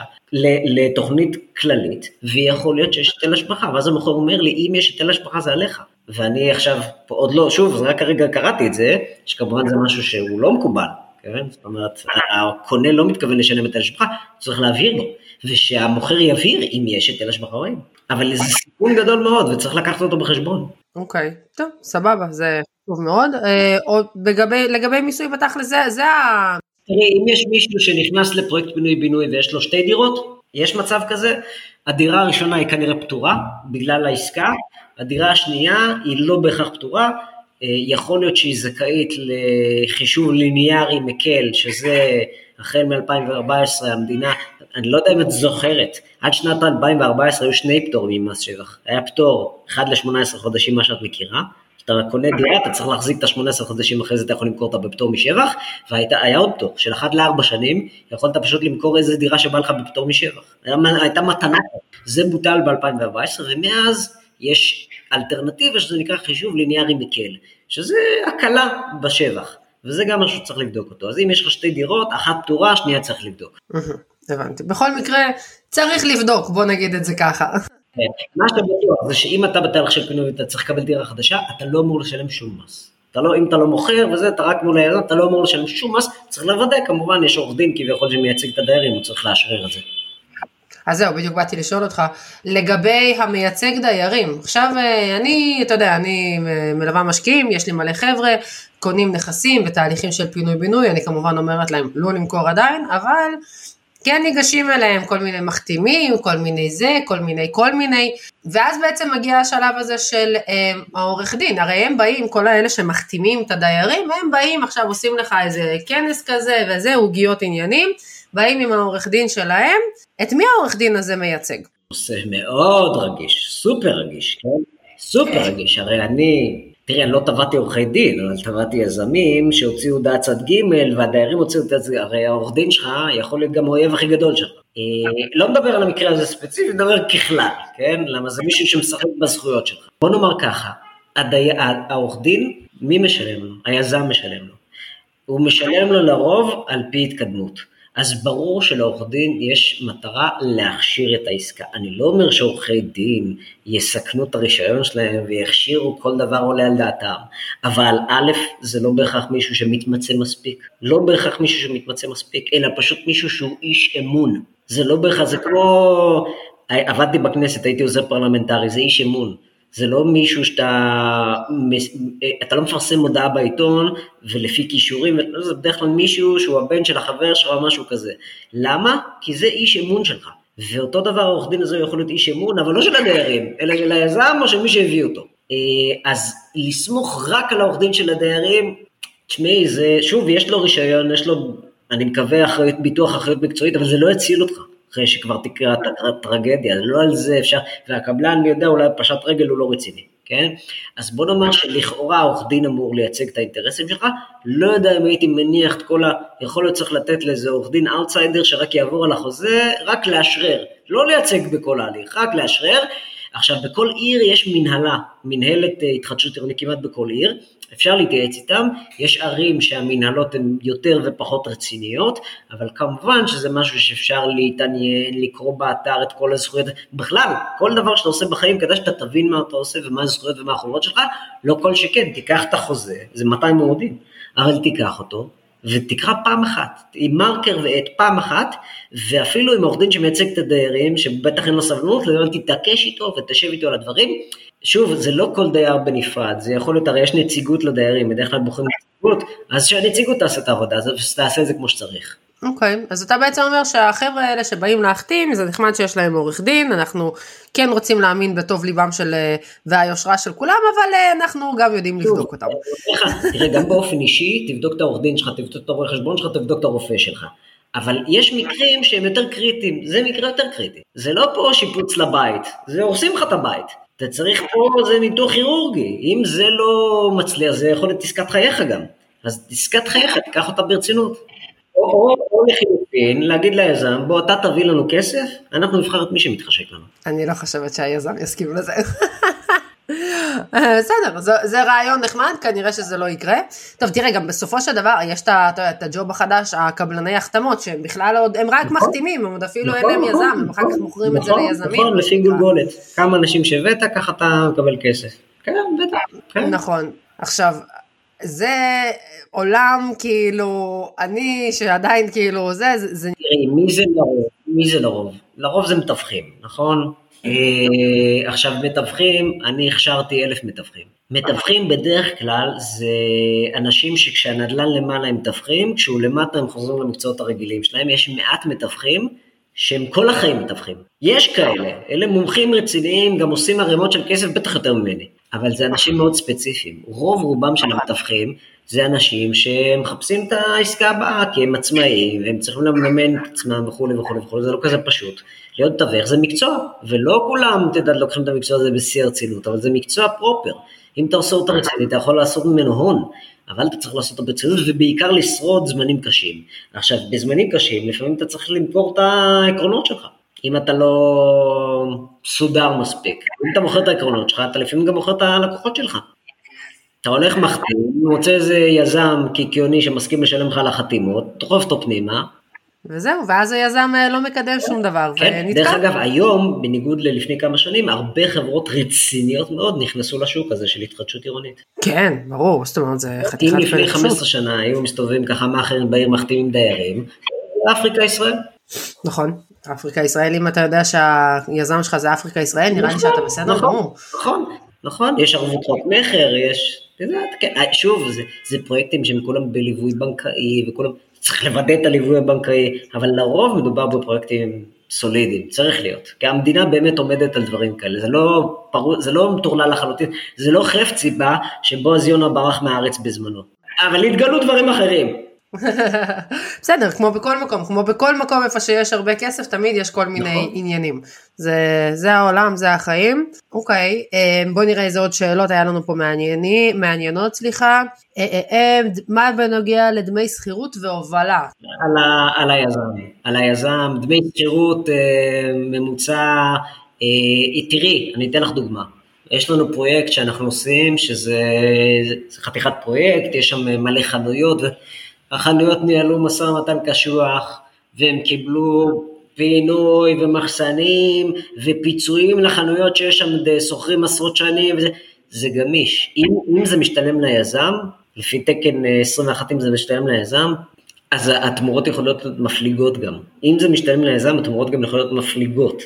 [SPEAKER 2] לתוכנית כללית, ויכול להיות שיש היטל השבחה, ואז המוכר אומר לי, אם יש היטל השבחה זה עליך. ואני עכשיו, עוד לא, שוב, רק הרגע קראתי את זה, שכמובן זה משהו שהוא לא מקובל, כן? זאת אומרת, הקונה לא מתכוון לשלם היטל השבחה, צריך להבהיר לו, ושהמוכר יבהיר אם יש היטל השבחה או אין. אבל זה סיכון גדול מאוד, וצריך לקחת אותו בחשבון.
[SPEAKER 1] אוקיי, טוב, סבבה, זה טוב מאוד. אה, עוד לגבי, לגבי מיסוי בתכל'ס, זה, זה ה...
[SPEAKER 2] תראי, אם יש מישהו שנכנס לפרויקט פינוי-בינוי ויש לו שתי דירות, יש מצב כזה, הדירה הראשונה היא כנראה פתורה בגלל העסקה, הדירה השנייה היא לא בהכרח פתורה, אה, יכול להיות שהיא זכאית לחישוב ליניארי מקל, שזה החל מ-2014 המדינה, אני לא יודע אם את זוכרת, עד שנת 2014 היו שני פטורים ממס שבח, היה פטור אחד ל-18 חודשים, מה שאת מכירה, כשאתה קונה דירה אתה צריך להחזיק את ה-18 חודשים אחרי זה אתה יכול למכור אותה בפטור משבח, והיה עוד פטור של 1 ל-4 שנים, יכולת פשוט למכור איזה דירה שבא לך בפטור משבח, הייתה מתנה, זה בוטל ב-2014 ומאז יש אלטרנטיבה שזה נקרא חישוב ליניארי מקל, שזה הקלה בשבח, וזה גם משהו שצריך לבדוק אותו. אז אם יש לך שתי דירות, אחת פתורה, שנייה צריך לבדוק.
[SPEAKER 1] הבנתי. בכל מקרה, צריך לבדוק, בוא נגיד את זה ככה.
[SPEAKER 2] כן. מה שאתה בטוח זה שאם אתה בתהליך של פינוי ואתה צריך לקבל דירה חדשה, אתה לא אמור לשלם שום מס. אתה לא, אם אתה לא מוכר וזה, אתה רק מול היזם, אתה לא אמור לשלם שום מס, צריך לוודא, כמובן יש עורך דין כביכול שמייצג את הדיירים, הוא צריך לאשרר את זה.
[SPEAKER 1] אז זהו, בדיוק באתי לשאול אותך, לגבי המייצג דיירים, עכשיו אה, אני, אתה יודע, אני אה, מלווה משקיעים, יש לי מלא חבר'ה, קונים נכסים בתהליכים של פינוי-בינוי, אני כמובן אומרת להם לא למכור עדיין, אבל כן ניגשים אליהם כל מיני מחתימים, כל מיני זה, כל מיני כל מיני, ואז בעצם מגיע השלב הזה של אה, העורך דין, הרי הם באים, כל האלה שמחתימים את הדיירים, הם באים עכשיו עושים לך איזה כנס כזה וזה, עוגיות עניינים, באים עם העורך דין שלהם, את מי העורך דין הזה מייצג?
[SPEAKER 2] נושא מאוד רגיש, סופר רגיש, כן? סופר רגיש, הרי אני, תראי, אני לא טבעתי עורכי דין, אבל טבעתי יזמים שהוציאו הודעת צד ג' והדיירים הוציאו צד ג', הרי העורך דין שלך יכול להיות גם האויב הכי גדול שלך. אה, לא מדבר על המקרה הזה ספציפי, מדבר ככלל, כן? למה זה מישהו שמשחק בזכויות שלך. בוא נאמר ככה, העורך דין, מי משלם לו? היזם משלם לו. הוא משלם לו לרוב על פי התקדמות. אז ברור שלעורך דין יש מטרה להכשיר את העסקה. אני לא אומר שעורכי דין יסכנו את הרישיון שלהם ויכשירו כל דבר עולה על דעתם, אבל א', זה לא בהכרח מישהו שמתמצא מספיק, לא בהכרח מישהו שמתמצא מספיק, אלא פשוט מישהו שהוא איש אמון. זה לא בהכרח, זה כמו, עבדתי בכנסת, הייתי עוזר פרלמנטרי, זה איש אמון. זה לא מישהו שאתה, אתה לא מפרסם מודעה בעיתון ולפי כישורים, זה בדרך כלל מישהו שהוא הבן של החבר שלך או משהו כזה. למה? כי זה איש אמון שלך. ואותו דבר העורך דין הזה יכול להיות איש אמון, אבל לא של הדיירים, אלא של היזם או של מי שהביא אותו. אה, אז לסמוך רק על העורך דין של הדיירים, תשמעי, זה, שוב, יש לו רישיון, יש לו, אני מקווה, אחריות, ביטוח אחריות מקצועית, אבל זה לא יציל אותך. אחרי שכבר תקרה הטרגדיה, לא על זה אפשר, והקבלן מי יודע אולי פשט רגל הוא לא רציני, כן? אז בוא נאמר שלכאורה עורך דין אמור לייצג את האינטרסים שלך, לא יודע אם הייתי מניח את כל ה... יכול להיות צריך לתת לאיזה עורך דין אאוטסיידר שרק יעבור על החוזה, רק לאשרר, לא לייצג בכל ההליך, רק לאשרר. עכשיו בכל עיר יש מנהלה, מנהלת אה, התחדשות עירונית כמעט בכל עיר, אפשר להתייעץ איתם, יש ערים שהמנהלות הן יותר ופחות רציניות, אבל כמובן שזה משהו שאפשר להתעניין, לקרוא באתר את כל הזכויות, בכלל, כל דבר שאתה עושה בחיים כדאי שאתה תבין מה אתה עושה ומה הזכויות ומה החובות שלך, לא כל שכן, תיקח את החוזה, זה 200 עמודים, אבל תיקח אותו, ותקרא פעם אחת, עם מרקר ועט פעם אחת, ואפילו עם עורך דין שמייצג את הדיירים, שבטח אין לו סבלנות, תתעקש איתו ותשב איתו על הדברים, שוב, זה לא כל דייר בנפרד, זה יכול להיות, הרי יש נציגות לדיירים, בדרך כלל בוחרים נציגות, אז שהנציגות תעשה את העבודה, תעשה את זה כמו שצריך.
[SPEAKER 1] אוקיי, okay. אז אתה בעצם אומר שהחבר'ה האלה שבאים להחתים, זה נחמד שיש להם עורך דין, אנחנו כן רוצים להאמין בטוב ליבם של, והיושרה של כולם, אבל אנחנו גם יודעים לבדוק אותם.
[SPEAKER 2] תראה, גם באופן אישי, תבדוק את העורך דין שלך, תבדוק את העורך חשבון שלך, תבדוק את הרופא שלך. אבל יש מקרים שהם יותר קריטיים, זה מקרה יותר קריטי. זה לא פה שיפוץ לבית, זה הורסים לך את הבית. אתה צריך פה זה ניתוח כירורגי, אם זה לא מצליח, זה יכול להיות עסקת חייך גם. אז עסקת חייך, תיקח אותה ברצינות. או, או, או לחילופין, להגיד ליזם, בוא אתה תביא לנו כסף, אנחנו נבחר את מי שמתחשק לנו.
[SPEAKER 1] אני לא חושבת שהיזם יסכים לזה. [laughs] בסדר, זה, זה רעיון נחמד, כנראה שזה לא יקרה. טוב, תראה, גם בסופו של דבר, יש את הג'וב החדש, הקבלני החתמות, שהם בכלל עוד, הם רק נכון, מחתימים, הם עוד אפילו נכון, אין להם נכון, יזם, הם אחר כך מוכרים נכון, את זה נכון, ליזמים.
[SPEAKER 2] נכון, לפי גולגולת. כמה אנשים שהבאת, ככה אתה מקבל כסף. כן, בטח. כן.
[SPEAKER 1] נכון. עכשיו, זה עולם כאילו, אני שעדיין כאילו, זה, זה...
[SPEAKER 2] תראי, מי זה לרוב? מי זה לרוב? לרוב זה מתווכים, נכון? אה, עכשיו מתווכים, אני הכשרתי אלף מתווכים. מתווכים בדרך כלל זה אנשים שכשהנדל"ן למעלה הם מתווכים, כשהוא למטה הם חוזרים למקצועות הרגילים שלהם, יש מעט מתווכים שהם כל החיים מתווכים. יש כאלה, אלה מומחים רציניים, גם עושים ערימות של כסף, בטח יותר ממני, אבל זה אנשים מאוד ספציפיים. רוב רובם של המתווכים זה אנשים שמחפשים את העסקה הבאה, כי הם עצמאיים, והם צריכים לממן את עצמם וכולי וכולי וכולי, זה לא כזה פשוט. להיות תווך זה מקצוע, ולא כולם, אתה יודע, לוקחים את המקצוע הזה בשיא הרצינות, אבל זה מקצוע פרופר. אם אתה עושה אותה רציני, אתה יכול לעשות ממנו הון, אבל אתה צריך לעשות אותו ברצינות, ובעיקר לשרוד זמנים קשים. עכשיו, בזמנים קשים, לפעמים אתה צריך למכור את העקרונות שלך. אם אתה לא סודר מספיק. אם אתה מוכר את העקרונות שלך, אתה לפעמים גם מוכר את הלקוחות שלך. אתה הולך מחתים, מוצא איזה יזם קיקיוני שמסכים לשלם לך על החתימות, דוחף אותו פנימה.
[SPEAKER 1] וזהו, ואז היזם אה, לא מקדם שום דבר,
[SPEAKER 2] כן, ונתקע. דרך אגב, היום, בניגוד ללפני כמה שנים, הרבה חברות רציניות מאוד נכנסו לשוק הזה של התחדשות עירונית.
[SPEAKER 1] כן, ברור, זאת אומרת, זה חתיכת
[SPEAKER 2] אם לפני 15 שנה היו מסתובבים ככה מאכערים בעיר מחתימים דיירים, אפריקה ישראל.
[SPEAKER 1] נכון, אפריקה ישראל, אם אתה יודע שהיזם שלך זה אפריקה ישראל, נראה לי נכון, שאתה בסדר
[SPEAKER 2] נכון, גמור. נכון, נכון, יש ערבות חוק מכר, יש, שוב, זה, זה פרויקטים שהם כולם בליווי בנקאי וכולם, צריך לוודא את הליווי הבנקאי, אבל לרוב מדובר בפרויקטים סולידיים, צריך להיות, כי המדינה באמת עומדת על דברים כאלה, זה לא, פרו, זה לא מטורלל לחלוטין, זה לא חפצי בה שבו אז יונה ברח מהארץ בזמנו, אבל התגלו דברים אחרים, [laughs]
[SPEAKER 1] בסדר, כמו בכל מקום, כמו בכל מקום איפה שיש הרבה כסף, תמיד יש כל מיני נכון. עניינים. זה, זה העולם, זה החיים. אוקיי, אה, בוא נראה איזה עוד שאלות היה לנו פה מענייני, מעניינות, סליחה. אה, אה, מה בנוגע לדמי שכירות והובלה?
[SPEAKER 2] על, ה, על היזם, על היזם, דמי שכירות ממוצע, תראי, אני אתן לך דוגמה. יש לנו פרויקט שאנחנו עושים, שזה חתיכת פרויקט, יש שם מלא חנויות. החנויות ניהלו משא ומתן קשוח, והם קיבלו פינוי ומחסנים ופיצויים לחנויות שיש שם שוכרים עשרות שנים, וזה, זה גמיש. אם, אם זה משתלם ליזם, לפי תקן 21 אם זה משתלם ליזם, אז התמורות יכולות להיות מפליגות גם. אם זה משתלם ליזם, התמורות גם יכולות להיות מפליגות.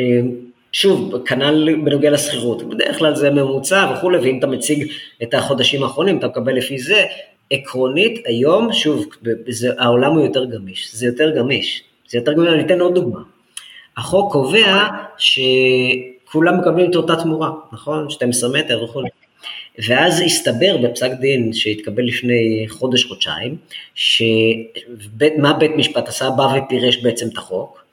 [SPEAKER 2] אה, שוב, כנ"ל בנוגע לשכירות, בדרך כלל זה ממוצע וכולי, ואם אתה מציג את החודשים האחרונים, אתה מקבל לפי זה, עקרונית היום, שוב, זה, העולם הוא יותר גמיש, זה יותר גמיש, זה יותר גמיש, אני אתן עוד דוגמה. החוק קובע שכולם מקבלים את אותה תמורה, נכון? 12 מטר וכו'. ואז הסתבר בפסק דין שהתקבל לפני חודש-חודשיים, שמה בית משפט עשה? בא ופירש בעצם את החוק,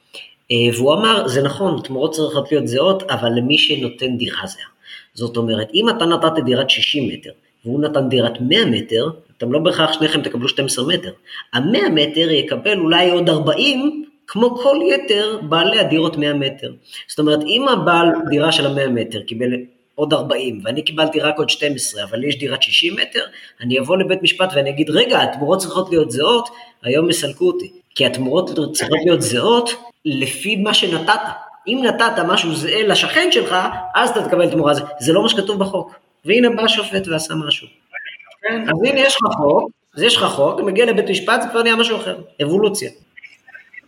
[SPEAKER 2] אה, והוא אמר, זה נכון, תמורות צריכות להיות זהות, אבל למי שנותן דירה זהה. זאת אומרת, אם אתה נתת דירת 60 מטר, והוא נתן דירת 100 מטר, אתם לא בהכרח שניכם תקבלו 12 מטר. המאה מטר יקבל אולי עוד 40, כמו כל יתר בעלי הדירות 100 מטר. זאת אומרת, אם הבעל דירה של המאה מטר קיבל עוד 40, ואני קיבלתי רק עוד 12, אבל יש דירת 60 מטר, אני אבוא לבית משפט ואני אגיד, רגע, התמורות צריכות להיות זהות, היום יסלקו אותי. כי התמורות צריכות להיות זהות לפי מה שנתת. אם נתת משהו זהה לשכן שלך, אז אתה תקבל תמורה. זה לא מה שכתוב בחוק. והנה בא השופט ועשה משהו. אז הנה יש לך חוק, אז יש לך חוק, מגיע לבית משפט, זה כבר נהיה משהו אחר, אבולוציה.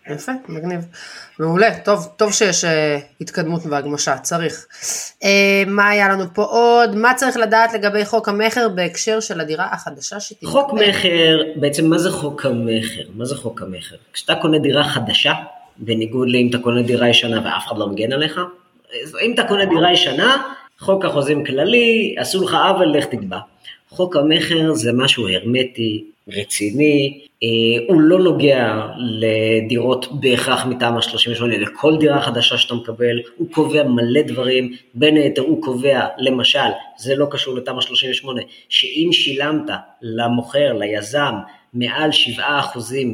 [SPEAKER 1] יפה, מגניב. מעולה, טוב, טוב שיש uh, התקדמות והגמשה, צריך. Uh, מה היה לנו פה עוד? מה צריך לדעת לגבי חוק המכר בהקשר של הדירה החדשה שתתקבל?
[SPEAKER 2] חוק מכר, בעצם מה זה חוק המכר? מה זה חוק המכר? כשאתה קונה דירה חדשה, בניגוד לאם אתה קונה דירה ישנה ואף אחד לא מגן עליך, אם אתה קונה דירה ישנה, חוק החוזים כללי, עשו לך עוול, לך תתבע. חוק המכר זה משהו הרמטי, רציני, אה, הוא לא נוגע לדירות בהכרח מתמ"א 38, לכל דירה חדשה שאתה מקבל, הוא קובע מלא דברים, בין היתר הוא קובע, למשל, זה לא קשור לתמ"א 38, שאם שילמת למוכר, ליזם, מעל 7%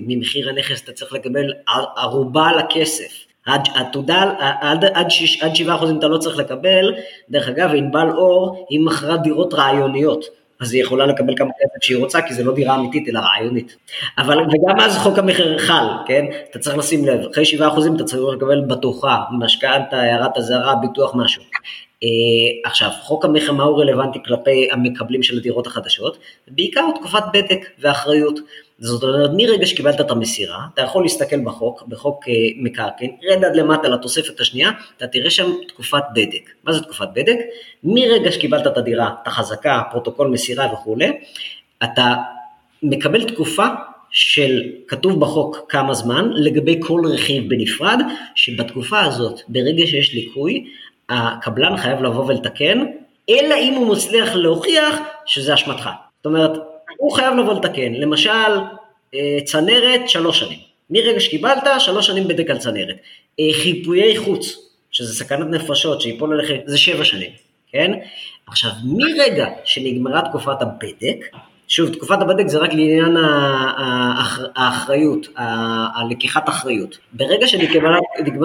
[SPEAKER 2] ממחיר הנכס אתה צריך לקבל ערובה על הכסף. עד, עתודה, עד, עד, עד 7% אתה לא צריך לקבל, דרך אגב, ענבל אור היא מכרה דירות רעיוניות. אז היא יכולה לקבל כמה כסף שהיא רוצה, כי זה לא דירה אמיתית, אלא רעיונית. אבל, וגם אז חוק המכר חל, כן? אתה צריך לשים לב, אחרי 7% אתה צריך לקבל בטוחה, משכנתה, הערת אזהרה, ביטוח, משהו. Uh, עכשיו, חוק המכר, מה הוא רלוונטי כלפי המקבלים של הדירות החדשות? בעיקר תקופת בדק ואחריות. זאת אומרת, מרגע שקיבלת את המסירה, אתה יכול להסתכל בחוק, בחוק אה, מקרקעין, רד עד למטה לתוספת השנייה, אתה תראה שם תקופת בדק. מה זה תקופת בדק? מרגע שקיבלת את הדירה, את החזקה, פרוטוקול מסירה וכולי, אתה מקבל תקופה של כתוב בחוק כמה זמן לגבי כל רכיב בנפרד, שבתקופה הזאת, ברגע שיש ליקוי, הקבלן חייב לבוא ולתקן, אלא אם הוא מצליח להוכיח שזה אשמתך. זאת אומרת, הוא חייב לבוא לתקן, למשל אה, צנרת שלוש שנים, מרגע שקיבלת שלוש שנים בדק על צנרת, אה, חיפויי חוץ, שזה סכנת נפשות שיפול עליכם, זה שבע שנים, כן? עכשיו מרגע שנגמרה תקופת הבדק, שוב, תקופת הבדק זה רק לעניין האחריות, הלקיחת אחריות. ברגע שנגמרה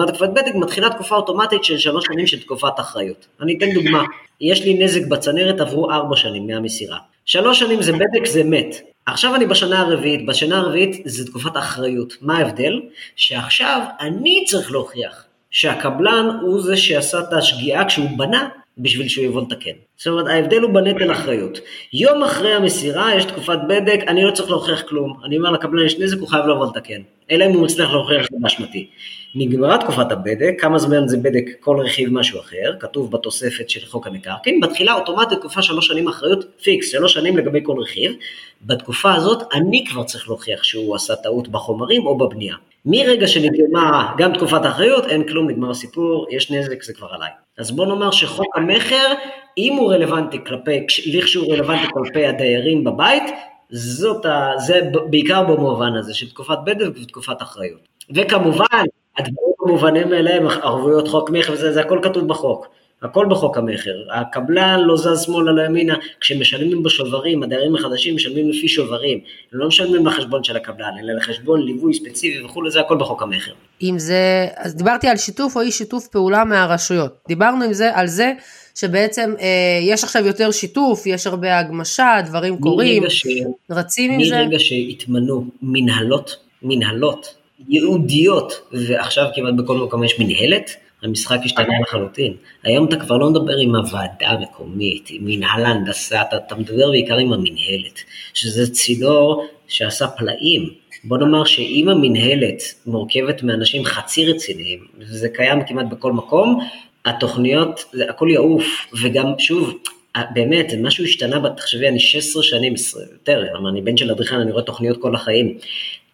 [SPEAKER 2] תקופת בדק, מתחילה תקופה אוטומטית של שלוש שנים של תקופת אחריות. אני אתן דוגמה, יש לי נזק בצנרת, עברו ארבע שנים מהמסירה. שלוש שנים זה בדק, זה מת. עכשיו אני בשנה הרביעית, בשנה הרביעית זה תקופת אחריות. מה ההבדל? שעכשיו אני צריך להוכיח שהקבלן הוא זה שעשה את השגיאה כשהוא בנה בשביל שהוא יבוא לתקן. זאת אומרת, ההבדל הוא בנטל אחריות. יום אחרי המסירה יש תקופת בדק, אני לא צריך להוכיח כלום. אני אומר לקבלן יש נזק, הוא חייב לבוא לתקן. אלא אם הוא מצליח להוכיח שזה באשמתי. נגמרה תקופת הבדק, כמה זמן זה בדק כל רכיב משהו אחר, כתוב בתוספת של חוק המקרקעין, בתחילה אוטומטית תקופה שלוש שנים אחריות פיקס, שלוש שנים לגבי כל רכיב, בתקופה הזאת אני כבר צריך להוכיח שהוא עשה טעות בחומרים או בבנייה. מרגע שנגמרה גם תקופת האחריות, אין כלום, נגמר הסיפור, יש נזק, זה כבר עליי. אז בוא נאמר שחוק המכר, אם הוא רלוונטי כלפי, לכשהוא רלוונטי כלפי הדיירים בבית, זאת ה... זה בעיקר במובן הזה של תקופת בדק ותקופת אחריות. וכמובן, הדברים המובנים מאליהם, ערבויות חוק מכר וזה, זה הכל כתוב בחוק. הכל בחוק המכר. הקבלן לא זז שמאלה לא ימינה, כשמשלמים בשוברים, הדיירים החדשים משלמים לפי שוברים. הם לא משלמים לחשבון של הקבלן, אלא לחשבון ליווי ספציפי וכולי, זה הכל בחוק המכר.
[SPEAKER 1] אם זה, אז דיברתי על שיתוף או אי שיתוף פעולה מהרשויות. דיברנו עם זה, על זה שבעצם אה, יש עכשיו יותר שיתוף, יש הרבה הגמשה, דברים קורים, ש... רצים עם זה.
[SPEAKER 2] מרגע שהתמנו מנהלות, מנהלות ייעודיות, ועכשיו כמעט בכל מקום יש מנהלת, המשחק השתנה לחלוטין. היום אתה כבר לא מדבר עם הוועדה המקומית, עם מנהל ההנדסה, אתה, אתה מדבר בעיקר עם המנהלת, שזה צינור שעשה פלאים. בוא נאמר שאם המנהלת מורכבת מאנשים חצי רציניים, וזה קיים כמעט בכל מקום, התוכניות, זה הכל יעוף, וגם שוב, באמת, משהו השתנה, תחשבי, אני 16 שנים, יותר, אני בן של אדריכל, אני רואה תוכניות כל החיים.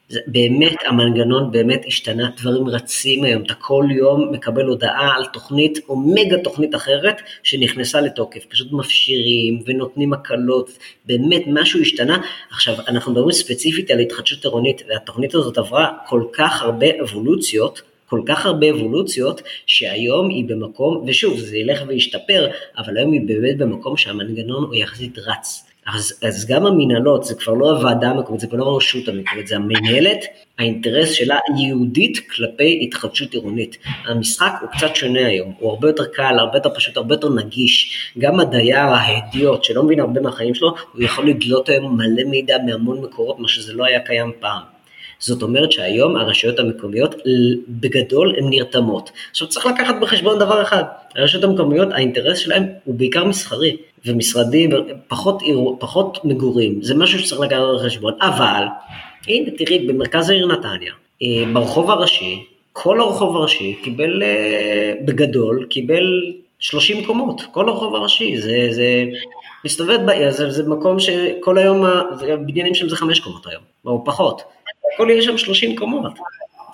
[SPEAKER 2] זה באמת, המנגנון באמת השתנה, דברים רצים היום, אתה כל יום מקבל הודעה על תוכנית או מגה תוכנית אחרת שנכנסה לתוקף, פשוט מפשירים ונותנים הקלות, באמת משהו השתנה. עכשיו, אנחנו מדברים ספציפית על התחדשות עירונית, והתוכנית הזאת עברה כל כך הרבה אבולוציות, כל כך הרבה אבולוציות, שהיום היא במקום, ושוב, זה ילך וישתפר, אבל היום היא באמת במקום שהמנגנון הוא יחסית רץ. אז, אז גם המנהלות, זה כבר לא הוועדה המקומית, זה כבר לא הרשות המקומית, זה המנהלת, האינטרס שלה ייעודית כלפי התחדשות עירונית. המשחק הוא קצת שונה היום, הוא הרבה יותר קל, הרבה יותר פשוט, הרבה יותר נגיש. גם הדייר, ההדיוט, שלא מבין הרבה מהחיים שלו, הוא יכול לדלות היום מלא מידע מהמון מקורות, מה שזה לא היה קיים פעם. זאת אומרת שהיום הרשויות המקומיות בגדול הן נרתמות. עכשיו צריך לקחת בחשבון דבר אחד, הרשויות המקומיות האינטרס שלהן הוא בעיקר מסחרי, ומשרדים פחות, פחות מגורים, זה משהו שצריך לקחת בחשבון, אבל הנה תראי במרכז העיר נתניה, ברחוב הראשי, כל הרחוב הראשי קיבל, בגדול, קיבל 30 קומות, כל הרחוב הראשי, זה, זה מסתובב בעיר, זה, זה מקום שכל היום, הבניינים שם זה 5 קומות היום, או פחות, הכל יהיה שם 30 קומות,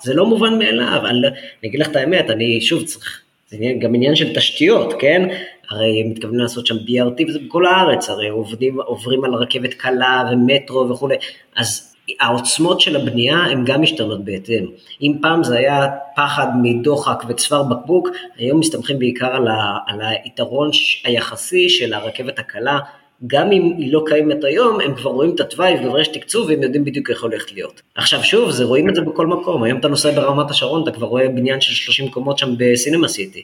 [SPEAKER 2] זה לא מובן מאליו, אני, אני אגיד לך את האמת, אני שוב צריך, זה גם עניין של תשתיות, כן? הרי הם מתכוונים לעשות שם BRT וזה בכל הארץ, הרי עובדים, עוברים על רכבת קלה ומטרו וכולי, אז העוצמות של הבנייה הן גם משתנות בהתאם. אם פעם זה היה פחד מדוחק וצוואר בקבוק, היום מסתמכים בעיקר על, ה, על היתרון היחסי של הרכבת הקלה, גם אם היא לא קיימת היום, הם כבר רואים את התוואי וכבר יש תקצוב והם יודעים בדיוק איך הולכת להיות. עכשיו שוב, זה רואים את זה בכל מקום, היום אתה נוסע ברמת השרון, אתה כבר רואה בניין של 30 קומות שם בסינמה סיטי.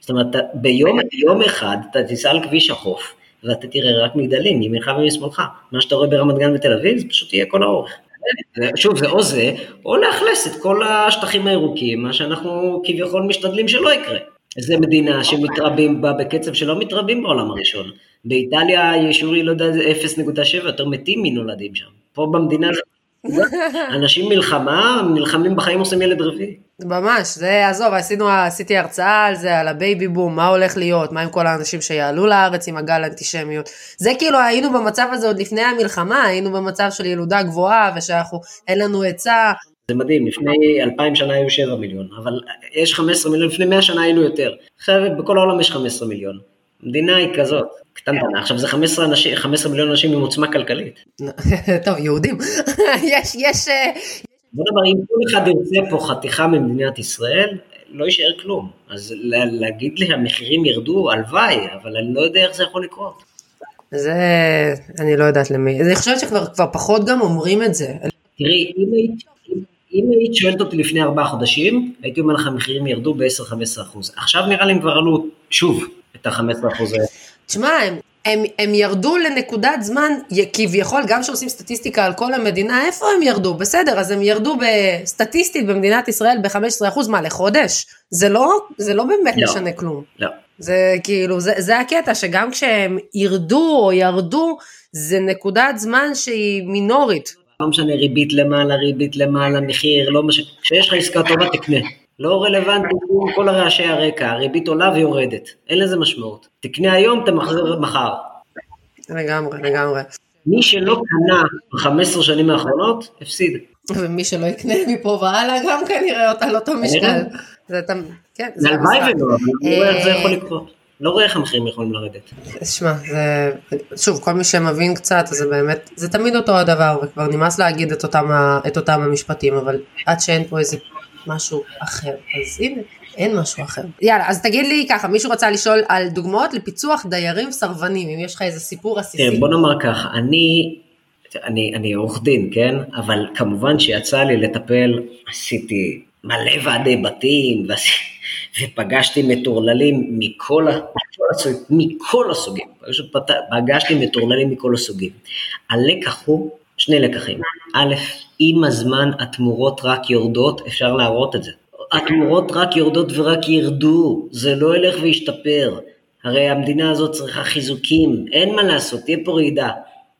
[SPEAKER 2] זאת אומרת, ביום, ביום אחד אתה תיסע על כביש החוף, ואתה תראה רק מגדלים, ימינך ומשמאלך. מה שאתה רואה ברמת גן ותל אביב, זה פשוט יהיה כל האורך. שוב, זה או זה, או לאכלס את כל השטחים הירוקים, מה שאנחנו כביכול משתדלים שלא יקרה. זו מדינה שמתרבים בה בקצב שלא מתרבים בעולם הראשון. באיטליה שיעור ילודה 0.7, יותר מתים מנולדים שם. פה במדינה [laughs] אנשים מלחמה, נלחמים בחיים עושים ילד רביעי.
[SPEAKER 1] ממש, זה, עזוב, עשינו, עשיתי הרצאה על זה, על הבייבי בום, מה הולך להיות, מה עם כל האנשים שיעלו לארץ עם הגל האנטישמיות. זה כאילו, היינו במצב הזה עוד לפני המלחמה, היינו במצב של ילודה גבוהה, ושאנחנו, אין לנו עצה.
[SPEAKER 2] זה מדהים, לפני אלפיים שנה היו שבע מיליון, אבל יש חמש עשרה מיליון, לפני מאה שנה היינו יותר. עכשיו, בכל העולם יש חמש עשרה מיליון. המדינה היא כזאת, קטנטנה. עכשיו זה 15, אנשים, 15 מיליון אנשים עם עוצמה כלכלית. [laughs]
[SPEAKER 1] טוב, יהודים. [laughs] יש, יש... אה,
[SPEAKER 2] בוא נאמר, אם כל אחד ירצה פה חתיכה ממדינת ישראל, לא יישאר כלום. אז להגיד לי המחירים ירדו, הלוואי, אבל אני לא יודע איך זה יכול לקרות.
[SPEAKER 1] זה, אני לא יודעת למי. אני חושבת שכבר פחות גם אומרים את זה.
[SPEAKER 2] תראי, אם היית, אם היית שואלת אותי לפני ארבעה חודשים, הייתי אומר לך המחירים ירדו ב-10-15 אחוז. עכשיו נראה לי הם כבר עלו שוב את ה-15 אחוז האלה.
[SPEAKER 1] תשמע, הם, הם, הם ירדו לנקודת זמן, כביכול, גם כשעושים סטטיסטיקה על כל המדינה, איפה הם ירדו? בסדר, אז הם ירדו בסטטיסטית במדינת ישראל ב-15%, מה, לחודש? זה לא, זה לא באמת לא, משנה כלום.
[SPEAKER 2] לא.
[SPEAKER 1] זה כאילו, זה, זה הקטע, שגם כשהם ירדו או ירדו, זה נקודת זמן שהיא מינורית.
[SPEAKER 2] לא משנה ריבית למעלה, ריבית למעלה, מחיר, לא משנה, כשיש לך עסקה טובה תקנה. לא רלוונטי כל הרעשי הרקע, הריבית עולה ויורדת, אין לזה משמעות. תקנה היום, תמחזר מחר.
[SPEAKER 1] לגמרי, לגמרי.
[SPEAKER 2] מי שלא קנה ב-15 שנים האחרונות, הפסיד.
[SPEAKER 1] ומי שלא יקנה מפה והלאה גם כנראה אותה על אותו משקל. זה כן.
[SPEAKER 2] הלוואי ולא, אבל אני רואה איך זה יכול לקרות. לא רואה איך המחירים יכולים לרדת.
[SPEAKER 1] שמע, זה, שוב, כל מי שמבין קצת, זה באמת, זה תמיד אותו הדבר, וכבר נמאס להגיד את אותם, את אותם המשפטים, אבל עד שאין פה איזה משהו אחר. אז הנה, אין משהו אחר. יאללה, אז תגיד לי ככה, מישהו רצה לשאול על דוגמאות לפיצוח דיירים סרבנים, אם יש לך איזה סיפור עסיסי.
[SPEAKER 2] כן, בוא נאמר ככה, אני, אני, אני עורך דין, כן? אבל כמובן שיצא לי לטפל, עשיתי מלא ועדי בתים, ופגשתי מטורללים מכל, מכל, מכל הסוגים, פשוט פגשתי מטורללים מכל הסוגים. הלקח הוא, שני לקחים, א', עם הזמן התמורות רק יורדות, אפשר להראות את זה. התמורות רק יורדות ורק ירדו, זה לא ילך וישתפר. הרי המדינה הזאת צריכה חיזוקים, אין מה לעשות, תהיה פה רעידה.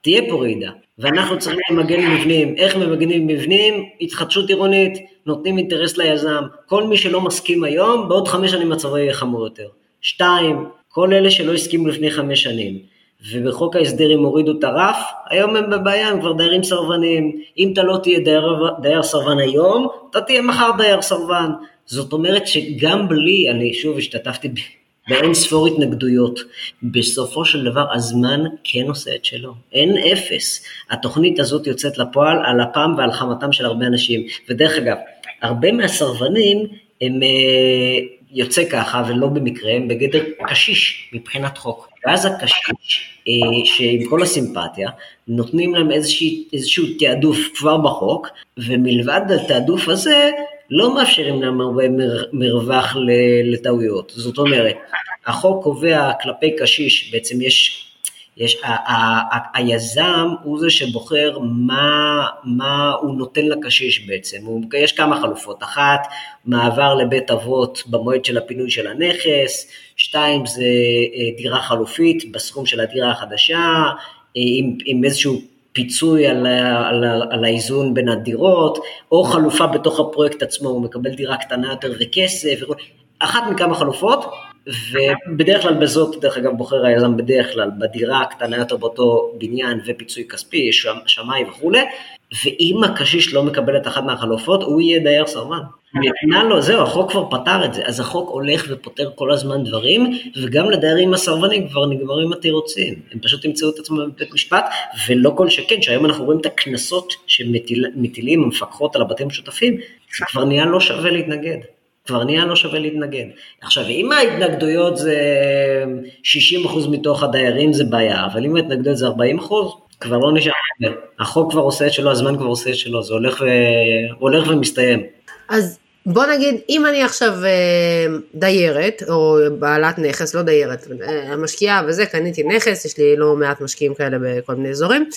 [SPEAKER 2] תהיה פה רעידה. ואנחנו צריכים למגן מבנים. איך ממגנים מבנים? התחדשות עירונית, נותנים אינטרס ליזם. כל מי שלא מסכים היום, בעוד חמש שנים מצבו יהיה חמור יותר. שתיים, כל אלה שלא הסכימו לפני חמש שנים. ובחוק ההסדר הם הורידו את הרף, היום הם בבעיה, הם כבר דיירים סרבנים. אם אתה לא תהיה דייר, דייר סרבן היום, אתה תהיה מחר דייר סרבן. זאת אומרת שגם בלי, אני שוב השתתפתי באין ספור התנגדויות, בסופו של דבר הזמן כן עושה את שלו, אין אפס. התוכנית הזאת יוצאת לפועל על אפם ועל חמתם של הרבה אנשים. ודרך אגב, הרבה מהסרבנים הם אה, יוצא ככה, ולא במקרה, הם בגדר קשיש מבחינת חוק. ואז הקשיש, אה, שעם כל הסימפתיה, נותנים להם איזשהו, איזשהו תעדוף כבר בחוק, ומלבד התעדוף הזה, לא מאפשרים להם הרבה מרווח לטעויות. זאת אומרת, החוק קובע כלפי קשיש, בעצם יש יש, ה, ה, ה, היזם הוא זה שבוחר מה, מה הוא נותן לקשיש בעצם, הוא, יש כמה חלופות, אחת מעבר לבית אבות במועד של הפינוי של הנכס, שתיים זה אה, דירה חלופית בסכום של הדירה החדשה, אה, עם, עם איזשהו פיצוי על, על, על האיזון בין הדירות, או חלופה בתוך הפרויקט עצמו, הוא מקבל דירה קטנה יותר וכסף, אחת מכמה חלופות, ובדרך כלל בזאת, דרך אגב, בוחר היזם בדרך כלל בדירה הקטנה יותר באותו בניין ופיצוי כספי, שמאי וכולי, ואם הקשיש לא מקבל את אחת מהחלופות, הוא יהיה דייר סרבן. ניתנה לו, זהו, החוק כבר פתר את זה, אז החוק הולך ופותר כל הזמן דברים, וגם לדיירים הסרבנים כבר נגמרים התירוצים, הם פשוט ימצאו את עצמם בבית משפט, ולא כל שכן, שהיום אנחנו רואים את הקנסות שמטילים המפקחות על הבתים המשותפים, זה כבר נהיה לא שווה להתנגד. כבר נהיה לא שווה להתנגד. עכשיו, אם ההתנגדויות זה 60% מתוך הדיירים זה בעיה, אבל אם ההתנגדויות זה 40%, כבר לא נשאר הרבה. החוק כבר עושה את שלו, הזמן כבר עושה את שלו, זה הולך, ו... הולך ומסתיים.
[SPEAKER 1] אז בוא נגיד, אם אני עכשיו אה, דיירת, או בעלת נכס, לא דיירת, אה, משקיעה וזה, קניתי נכס, יש לי לא מעט משקיעים כאלה בכל מיני אזורים,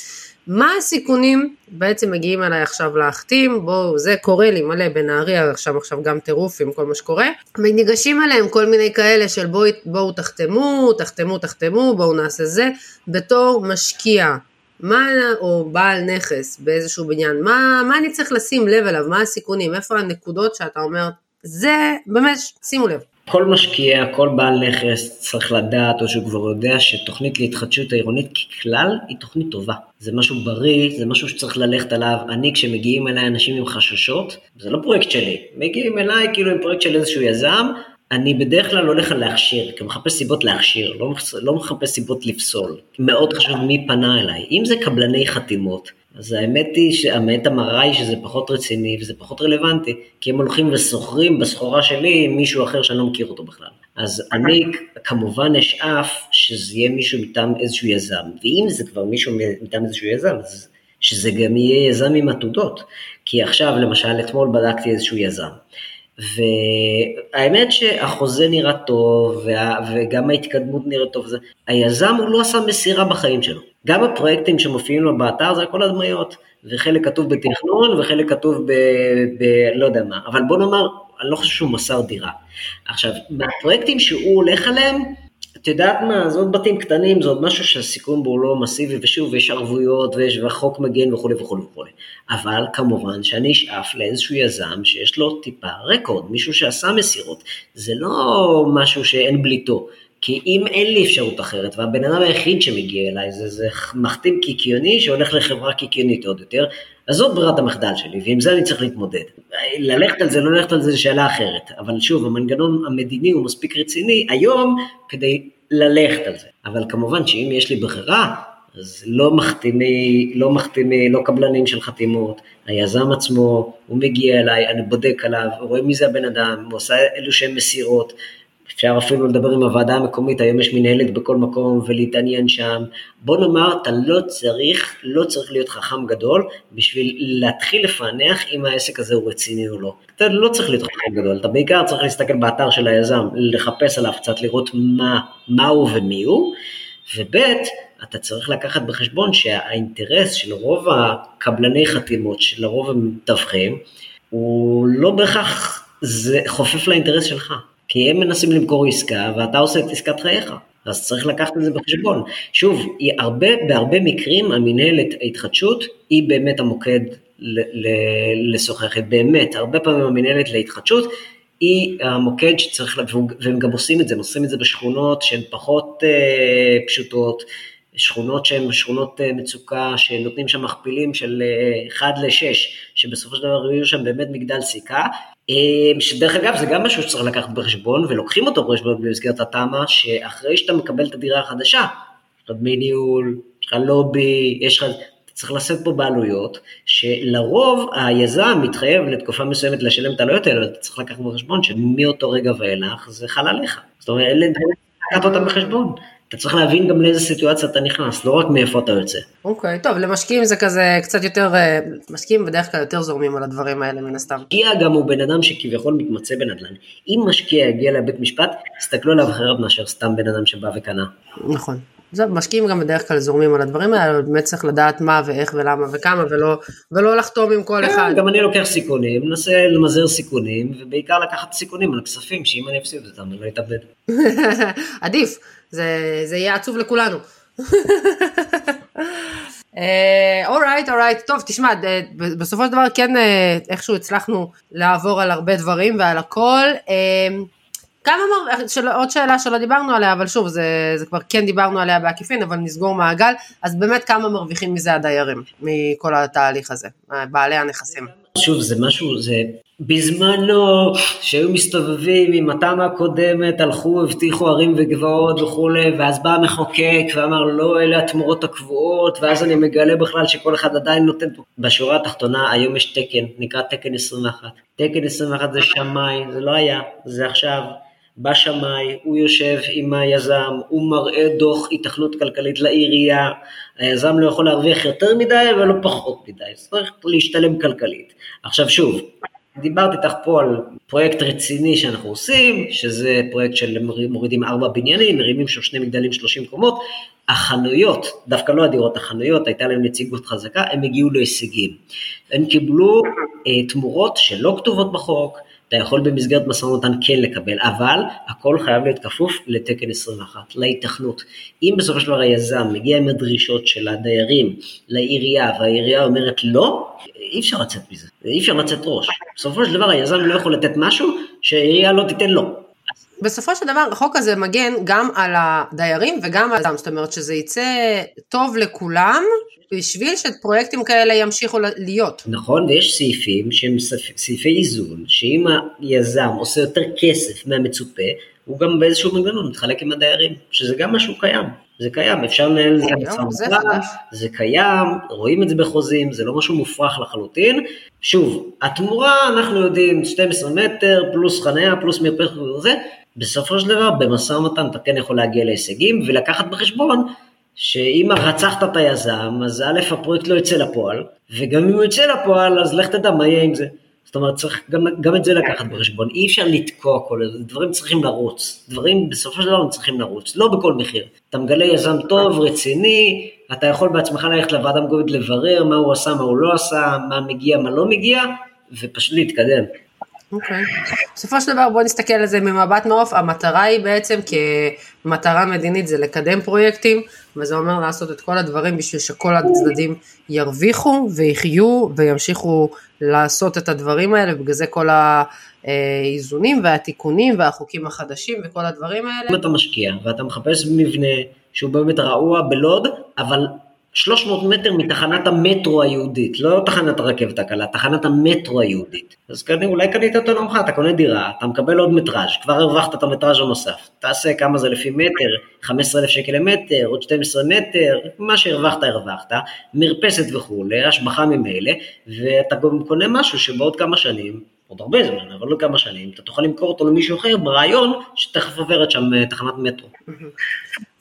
[SPEAKER 1] מה הסיכונים בעצם מגיעים אליי עכשיו להחתים, בואו, זה קורה לי מלא בנהריה, עכשיו עכשיו גם טירוף עם כל מה שקורה, וניגשים אליהם כל מיני כאלה של בואו בוא, תחתמו, תחתמו, תחתמו, בואו נעשה זה, בתור משקיע. מה, או בעל נכס באיזשהו בניין, מה, מה אני צריך לשים לב אליו, מה הסיכונים, איפה הנקודות שאתה אומר, זה באמת, שימו לב.
[SPEAKER 2] כל משקיע, כל בעל נכס צריך לדעת, או שהוא כבר יודע שתוכנית להתחדשות העירונית ככלל היא תוכנית טובה. זה משהו בריא, זה משהו שצריך ללכת עליו. אני, כשמגיעים אליי אנשים עם חששות, זה לא פרויקט שלי, מגיעים אליי כאילו עם פרויקט של איזשהו יזם, אני בדרך כלל הולך על להכשיר, כי מחפש סיבות להכשיר, לא, לא מחפש סיבות לפסול. מאוד חשוב מי פנה אליי. אם זה קבלני חתימות, אז האמת היא, האמת המראה היא שזה פחות רציני וזה פחות רלוונטי, כי הם הולכים וסוחרים בסחורה שלי עם מישהו אחר שאני לא מכיר אותו בכלל. אז אני כמובן אשאף שזה יהיה מישהו מטעם איזשהו יזם, ואם זה כבר מישהו מטעם איזשהו יזם, אז שזה גם יהיה יזם עם עתודות. כי עכשיו, למשל, אתמול בדקתי איזשהו יזם. והאמת שהחוזה נראה טוב, וה, וגם ההתקדמות נראית טוב, זה, היזם הוא לא עשה מסירה בחיים שלו. גם הפרויקטים שמופיעים לו באתר זה הכל הדמיות, וחלק כתוב בתכנון וחלק כתוב ב... ב לא יודע מה, אבל בוא נאמר, אני לא חושב שהוא מסר דירה. עכשיו, מהפרויקטים שהוא הולך עליהם, את יודעת מה, עוד בתים קטנים, עוד משהו שהסיכון בו לא מסיבי, ושוב, יש ערבויות, ויש, והחוק מגן וכולי וכולי וכולי. אבל כמובן שאני אשאף לאיזשהו יזם שיש לו טיפה רקורד, מישהו שעשה מסירות. זה לא משהו שאין בליטו. כי אם אין לי אפשרות אחרת, והבן אדם היחיד שמגיע אליי זה, זה מחתים קיקיוני שהולך לחברה קיקיונית עוד יותר, אז זאת ברירת המחדל שלי, ועם זה אני צריך להתמודד. ללכת על זה, לא ללכת על זה, זו שאלה אחרת. אבל שוב, המנגנון המדיני הוא מספיק רציני היום כדי ללכת על זה. אבל כמובן שאם יש לי ברירה, אז לא מחתימי, לא מחתימי, לא קבלנים של חתימות, היזם עצמו, הוא מגיע אליי, אני בודק עליו, רואה מי זה הבן אדם, הוא עושה אלו שהם מסירות, אפשר אפילו לדבר עם הוועדה המקומית, היום יש מנהלת בכל מקום ולהתעניין שם. בוא נאמר, אתה לא צריך, לא צריך להיות חכם גדול בשביל להתחיל לפענח אם העסק הזה הוא רציני או לא. אתה לא צריך להיות חכם גדול, אתה בעיקר צריך להסתכל באתר של היזם, לחפש עליו קצת, לראות מה, מה הוא ומי הוא, וב' אתה צריך לקחת בחשבון שהאינטרס של רוב הקבלני חתימות, שלרוב הם מתווכים, הוא לא בהכרח, זה חופף לאינטרס שלך. כי הם מנסים למכור עסקה ואתה עושה את עסקת חייך. אז צריך לקחת את זה בחשבון. שוב, הרבה, בהרבה מקרים המנהלת ההתחדשות היא באמת המוקד לשוחח, באמת, הרבה פעמים המנהלת להתחדשות היא המוקד שצריך, והם גם עושים את זה, הם עושים את זה בשכונות שהן פחות אה, פשוטות, שכונות שהן שכונות אה, מצוקה, שנותנים שם מכפילים של 1 אה, ל-6, שבסופו של דבר יהיו שם באמת מגדל סיכה, אה, שדרך אגב זה גם משהו שצריך לקחת בחשבון, ולוקחים אותו בחשבון במסגרת התמ"א, שאחרי שאתה מקבל את הדירה החדשה, יש לך דמי ניהול, יש לך לובי, יש לך, אתה צריך לשאת פה בעלויות, שלרוב היזם מתחייב לתקופה מסוימת לשלם את העלויות האלה, אתה צריך לקחת בחשבון שמאותו רגע ואילך זה חל עליך. זאת אומרת, אלה דברים אותם בחשבון. אתה צריך להבין גם לאיזה סיטואציה אתה נכנס, לא רק מאיפה אתה יוצא.
[SPEAKER 1] אוקיי, okay, טוב, למשקיעים זה כזה קצת יותר, אה, משקיעים בדרך כלל יותר זורמים על הדברים האלה מן הסתם.
[SPEAKER 2] משקיע גם הוא בן אדם שכביכול מתמצא בנדל"ן. אם משקיע יגיע לבית משפט, תסתכלו עליו אחרת מאשר סתם בן אדם שבא וקנה.
[SPEAKER 1] נכון. זה משקיעים גם בדרך כלל זורמים על הדברים האלה, באמת צריך לדעת מה ואיך ולמה וכמה, ולא, ולא לחתום עם כל כן, אחד.
[SPEAKER 2] גם אני לוקח סיכונים, מנסה למזער סיכונים, ובעיקר לקחת סיכונים על כספים, שאם אני אפסיד אותם אני לא אתאבד. [laughs]
[SPEAKER 1] עדיף, זה, זה יהיה עצוב לכולנו. [laughs] אורייט, uh, אורייט, right, right. טוב, תשמע, בסופו של דבר כן uh, איכשהו הצלחנו לעבור על הרבה דברים ועל הכל. Uh, כמה, מר... של... עוד שאלה שלא דיברנו עליה, אבל שוב, זה, זה כבר כן דיברנו עליה בעקיפין, אבל נסגור מעגל, אז באמת כמה מרוויחים מזה הדיירים, מכל התהליך הזה, בעלי הנכסים.
[SPEAKER 2] שוב, זה משהו, זה בזמנו, שהיו מסתובבים עם התמ"א הקודמת, הלכו, הבטיחו ערים וגבעות וכולי, ואז בא המחוקק ואמר, לא, אלה התמורות הקבועות, ואז אני מגלה בכלל שכל אחד עדיין נותן... בשורה התחתונה, היום יש תקן, נקרא תקן 21. תקן 21 זה שמאי, זה לא היה, זה עכשיו. בא שמאי, הוא יושב עם היזם, הוא מראה דוח התכנות כלכלית לעירייה, היזם לא יכול להרוויח יותר מדי ולא פחות מדי, צריך להשתלם כלכלית. עכשיו שוב, דיברתי איתך פה על פרויקט רציני שאנחנו עושים, שזה פרויקט של מורידים ארבע בניינים, מרימים שם שני מגדלים שלושים קומות, החנויות, דווקא לא הדירות, החנויות, הייתה להם נציגות חזקה, הם הגיעו להישגים. הם קיבלו אה, תמורות שלא כתובות בחוק, אתה יכול במסגרת משא ומתן כן לקבל, אבל הכל חייב להיות כפוף לתקן 21, להיתכנות. אם בסופו של דבר היזם מגיע עם הדרישות של הדיירים לעירייה, והעירייה אומרת לא, אי אפשר לצאת מזה, אי אפשר לצאת ראש. בסופו של דבר היזם לא יכול לתת משהו שהעירייה לא תיתן לו.
[SPEAKER 1] בסופו של דבר החוק הזה מגן גם על הדיירים וגם על היזם, זאת אומרת שזה יצא טוב לכולם, בשביל שפרויקטים כאלה ימשיכו להיות.
[SPEAKER 2] נכון, ויש סעיפים שהם סעיפי איזון, שאם היזם עושה יותר כסף מהמצופה, הוא גם באיזשהו מנגנון מתחלק עם הדיירים, שזה גם משהו קיים. זה קיים, אפשר לנהל את זה בצורה, זה קיים, רואים את זה בחוזים, זה לא משהו מופרך לחלוטין. שוב, התמורה, אנחנו יודעים, 12 מטר, פלוס חניה, פלוס מרפסת וזה, בסופו של דבר, במשא ומתן אתה כן יכול להגיע להישגים ולקחת בחשבון שאם רצחת את היזם, אז א', הפרויקט לא יצא לפועל, וגם אם הוא יצא לפועל, אז לך תדע מה יהיה עם זה. זאת אומרת, צריך גם, גם את זה לקחת בחשבון. אי אפשר לתקוע כל זה, דברים צריכים לרוץ. דברים בסופו של דבר צריכים לרוץ, לא בכל מחיר. אתה מגלה יזם טוב, רציני, אתה יכול בעצמך ללכת לוועדה המקומית לברר מה הוא עשה, מה הוא לא עשה, מה מגיע, מה לא מגיע, ופשוט להתקדם.
[SPEAKER 1] אוקיי. Okay. בסופו של דבר בוא נסתכל על זה ממבט מעוף, המטרה היא בעצם כמטרה מדינית זה לקדם פרויקטים, וזה אומר לעשות את כל הדברים בשביל שכל הצדדים ירוויחו ויחיו וימשיכו לעשות את הדברים האלה, ובגלל זה כל האיזונים והתיקונים והחוקים החדשים וכל הדברים האלה.
[SPEAKER 2] אם אתה משקיע ואתה מחפש מבנה שהוא באמת רעוע בלוד, אבל 300 מטר מתחנת המטרו היהודית, לא תחנת הרכבת הקלה, תחנת המטרו היהודית. אז כנראה, אולי קנית אותו נמוך, אתה קונה דירה, אתה מקבל עוד מטראז', כבר הרווחת את המטראז' הנוסף. תעשה כמה זה לפי מטר, 15,000 שקל למטר, עוד 12 מטר, מה שהרווחת הרווחת, מרפסת וכולי, השבחה ממילא, ואתה גם קונה משהו שבעוד כמה שנים, עוד הרבה זמן, אבל לא כמה שנים, אתה תוכל למכור אותו למישהו אחר ברעיון שתכף עוברת שם אה, תחנת מטרו.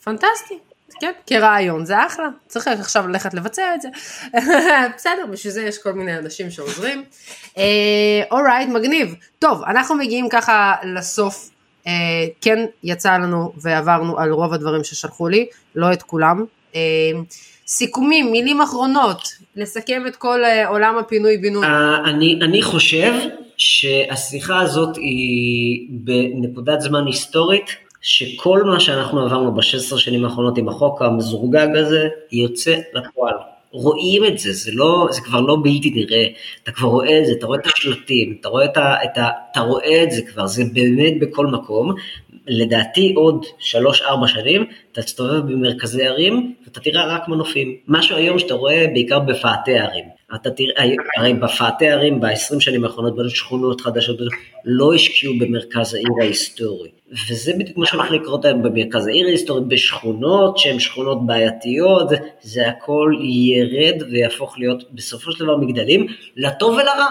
[SPEAKER 1] פנטסטי. כן, כרעיון, זה אחלה, צריך עכשיו ללכת לבצע את זה. [laughs] בסדר, בשביל זה יש כל מיני אנשים שעוזרים. אורייט, uh, מגניב. טוב, אנחנו מגיעים ככה לסוף. Uh, כן, יצא לנו ועברנו על רוב הדברים ששלחו לי, לא את כולם. Uh, סיכומים, מילים אחרונות, לסכם את כל uh, עולם הפינוי-בינוי.
[SPEAKER 2] Uh, אני, אני חושב שהשיחה הזאת היא בנקודת זמן היסטורית. שכל מה שאנחנו עברנו ב-16 שנים האחרונות עם החוק המזורגג הזה, יוצא לפועל. רואים את זה, זה, לא, זה כבר לא בלתי נראה, אתה כבר רואה את זה, אתה רואה את השלטים, אתה רואה את, ה, את ה, אתה רואה את זה כבר, זה באמת בכל מקום. לדעתי עוד 3-4 שנים, אתה תסתובב במרכזי ערים, ואתה תראה רק מנופים. משהו היום שאתה רואה בעיקר בפאתי ערים. אתה תראה, הרי בפאתי ערים ב-20 שנים האחרונות, בנו שכונות חדשות, לא השקיעו במרכז העיר ההיסטורי. וזה בדיוק מה שהולך לקרות היום במרכז העיר ההיסטורית, בשכונות שהן שכונות בעייתיות, זה הכל ירד ויהפוך להיות בסופו של דבר מגדלים, לטוב ולרע.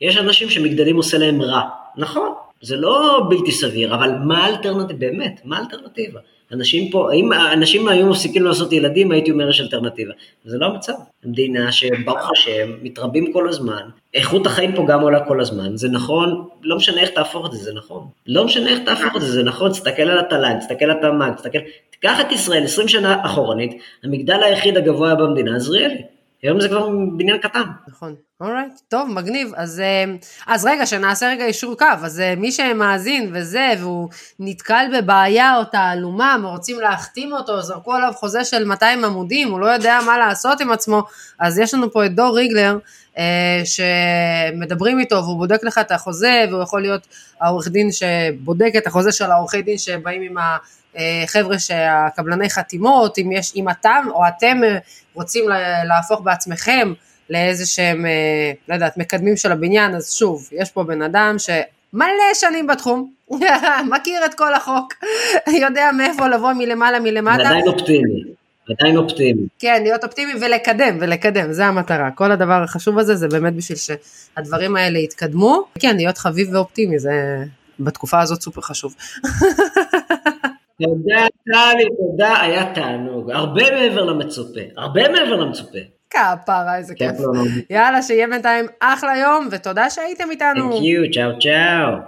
[SPEAKER 2] יש אנשים שמגדלים עושה להם רע, נכון, זה לא בלתי סביר, אבל מה האלטרנטיבה, באמת, מה האלטרנטיבה? אנשים פה, אם אנשים היו מפסיקים לעשות ילדים, הייתי אומר יש אלטרנטיבה. זה לא המצב. מדינה שברוך השם, מתרבים כל הזמן, איכות החיים פה גם עולה כל הזמן, זה נכון, לא משנה איך תהפוך את זה, זה נכון. לא משנה איך תהפוך את זה, זה נכון, תסתכל על התל"ג, תסתכל על התמ"ג, תסתכל, תיקח את ישראל 20 שנה אחורנית, המגדל היחיד הגבוה במדינה, עזריאלי. היום זה כבר בניין קטן.
[SPEAKER 1] נכון. אורייט, טוב, מגניב. אז, אה, אז רגע, שנעשה רגע אישור קו. אז אה, מי שמאזין וזה, והוא נתקל בבעיה או תעלומה, רוצים להחתים אותו, זרקו עליו חוזה של 200 עמודים, הוא לא יודע מה לעשות עם עצמו, אז יש לנו פה את דור ריגלר, אה, שמדברים איתו והוא בודק לך את החוזה, והוא יכול להיות העורך דין שבודק את החוזה של העורכי דין שבאים עם. חבר'ה שהקבלני חתימות, אם, יש, אם אתם או אתם רוצים להפוך בעצמכם לאיזה שהם, אה, לא יודעת, מקדמים של הבניין, אז שוב, יש פה בן אדם שמלא שנים בתחום, [laughs] מכיר את כל החוק, [laughs] יודע מאיפה לבוא מלמעלה מלמטה.
[SPEAKER 2] ועדיין אופטימי. עדיין אופטימי.
[SPEAKER 1] כן, להיות אופטימי ולקדם, ולקדם, זה המטרה. כל הדבר החשוב הזה זה באמת בשביל שהדברים האלה יתקדמו. כן, להיות חביב ואופטימי, זה בתקופה הזאת סופר חשוב. [laughs]
[SPEAKER 2] תודה, טלי, תודה, היה תענוג. הרבה מעבר למצופה, הרבה מעבר למצופה.
[SPEAKER 1] כפרה, איזה כיף. יאללה, שיהיה בינתיים אחלה יום, ותודה שהייתם איתנו.
[SPEAKER 2] You, צ'או צ'או.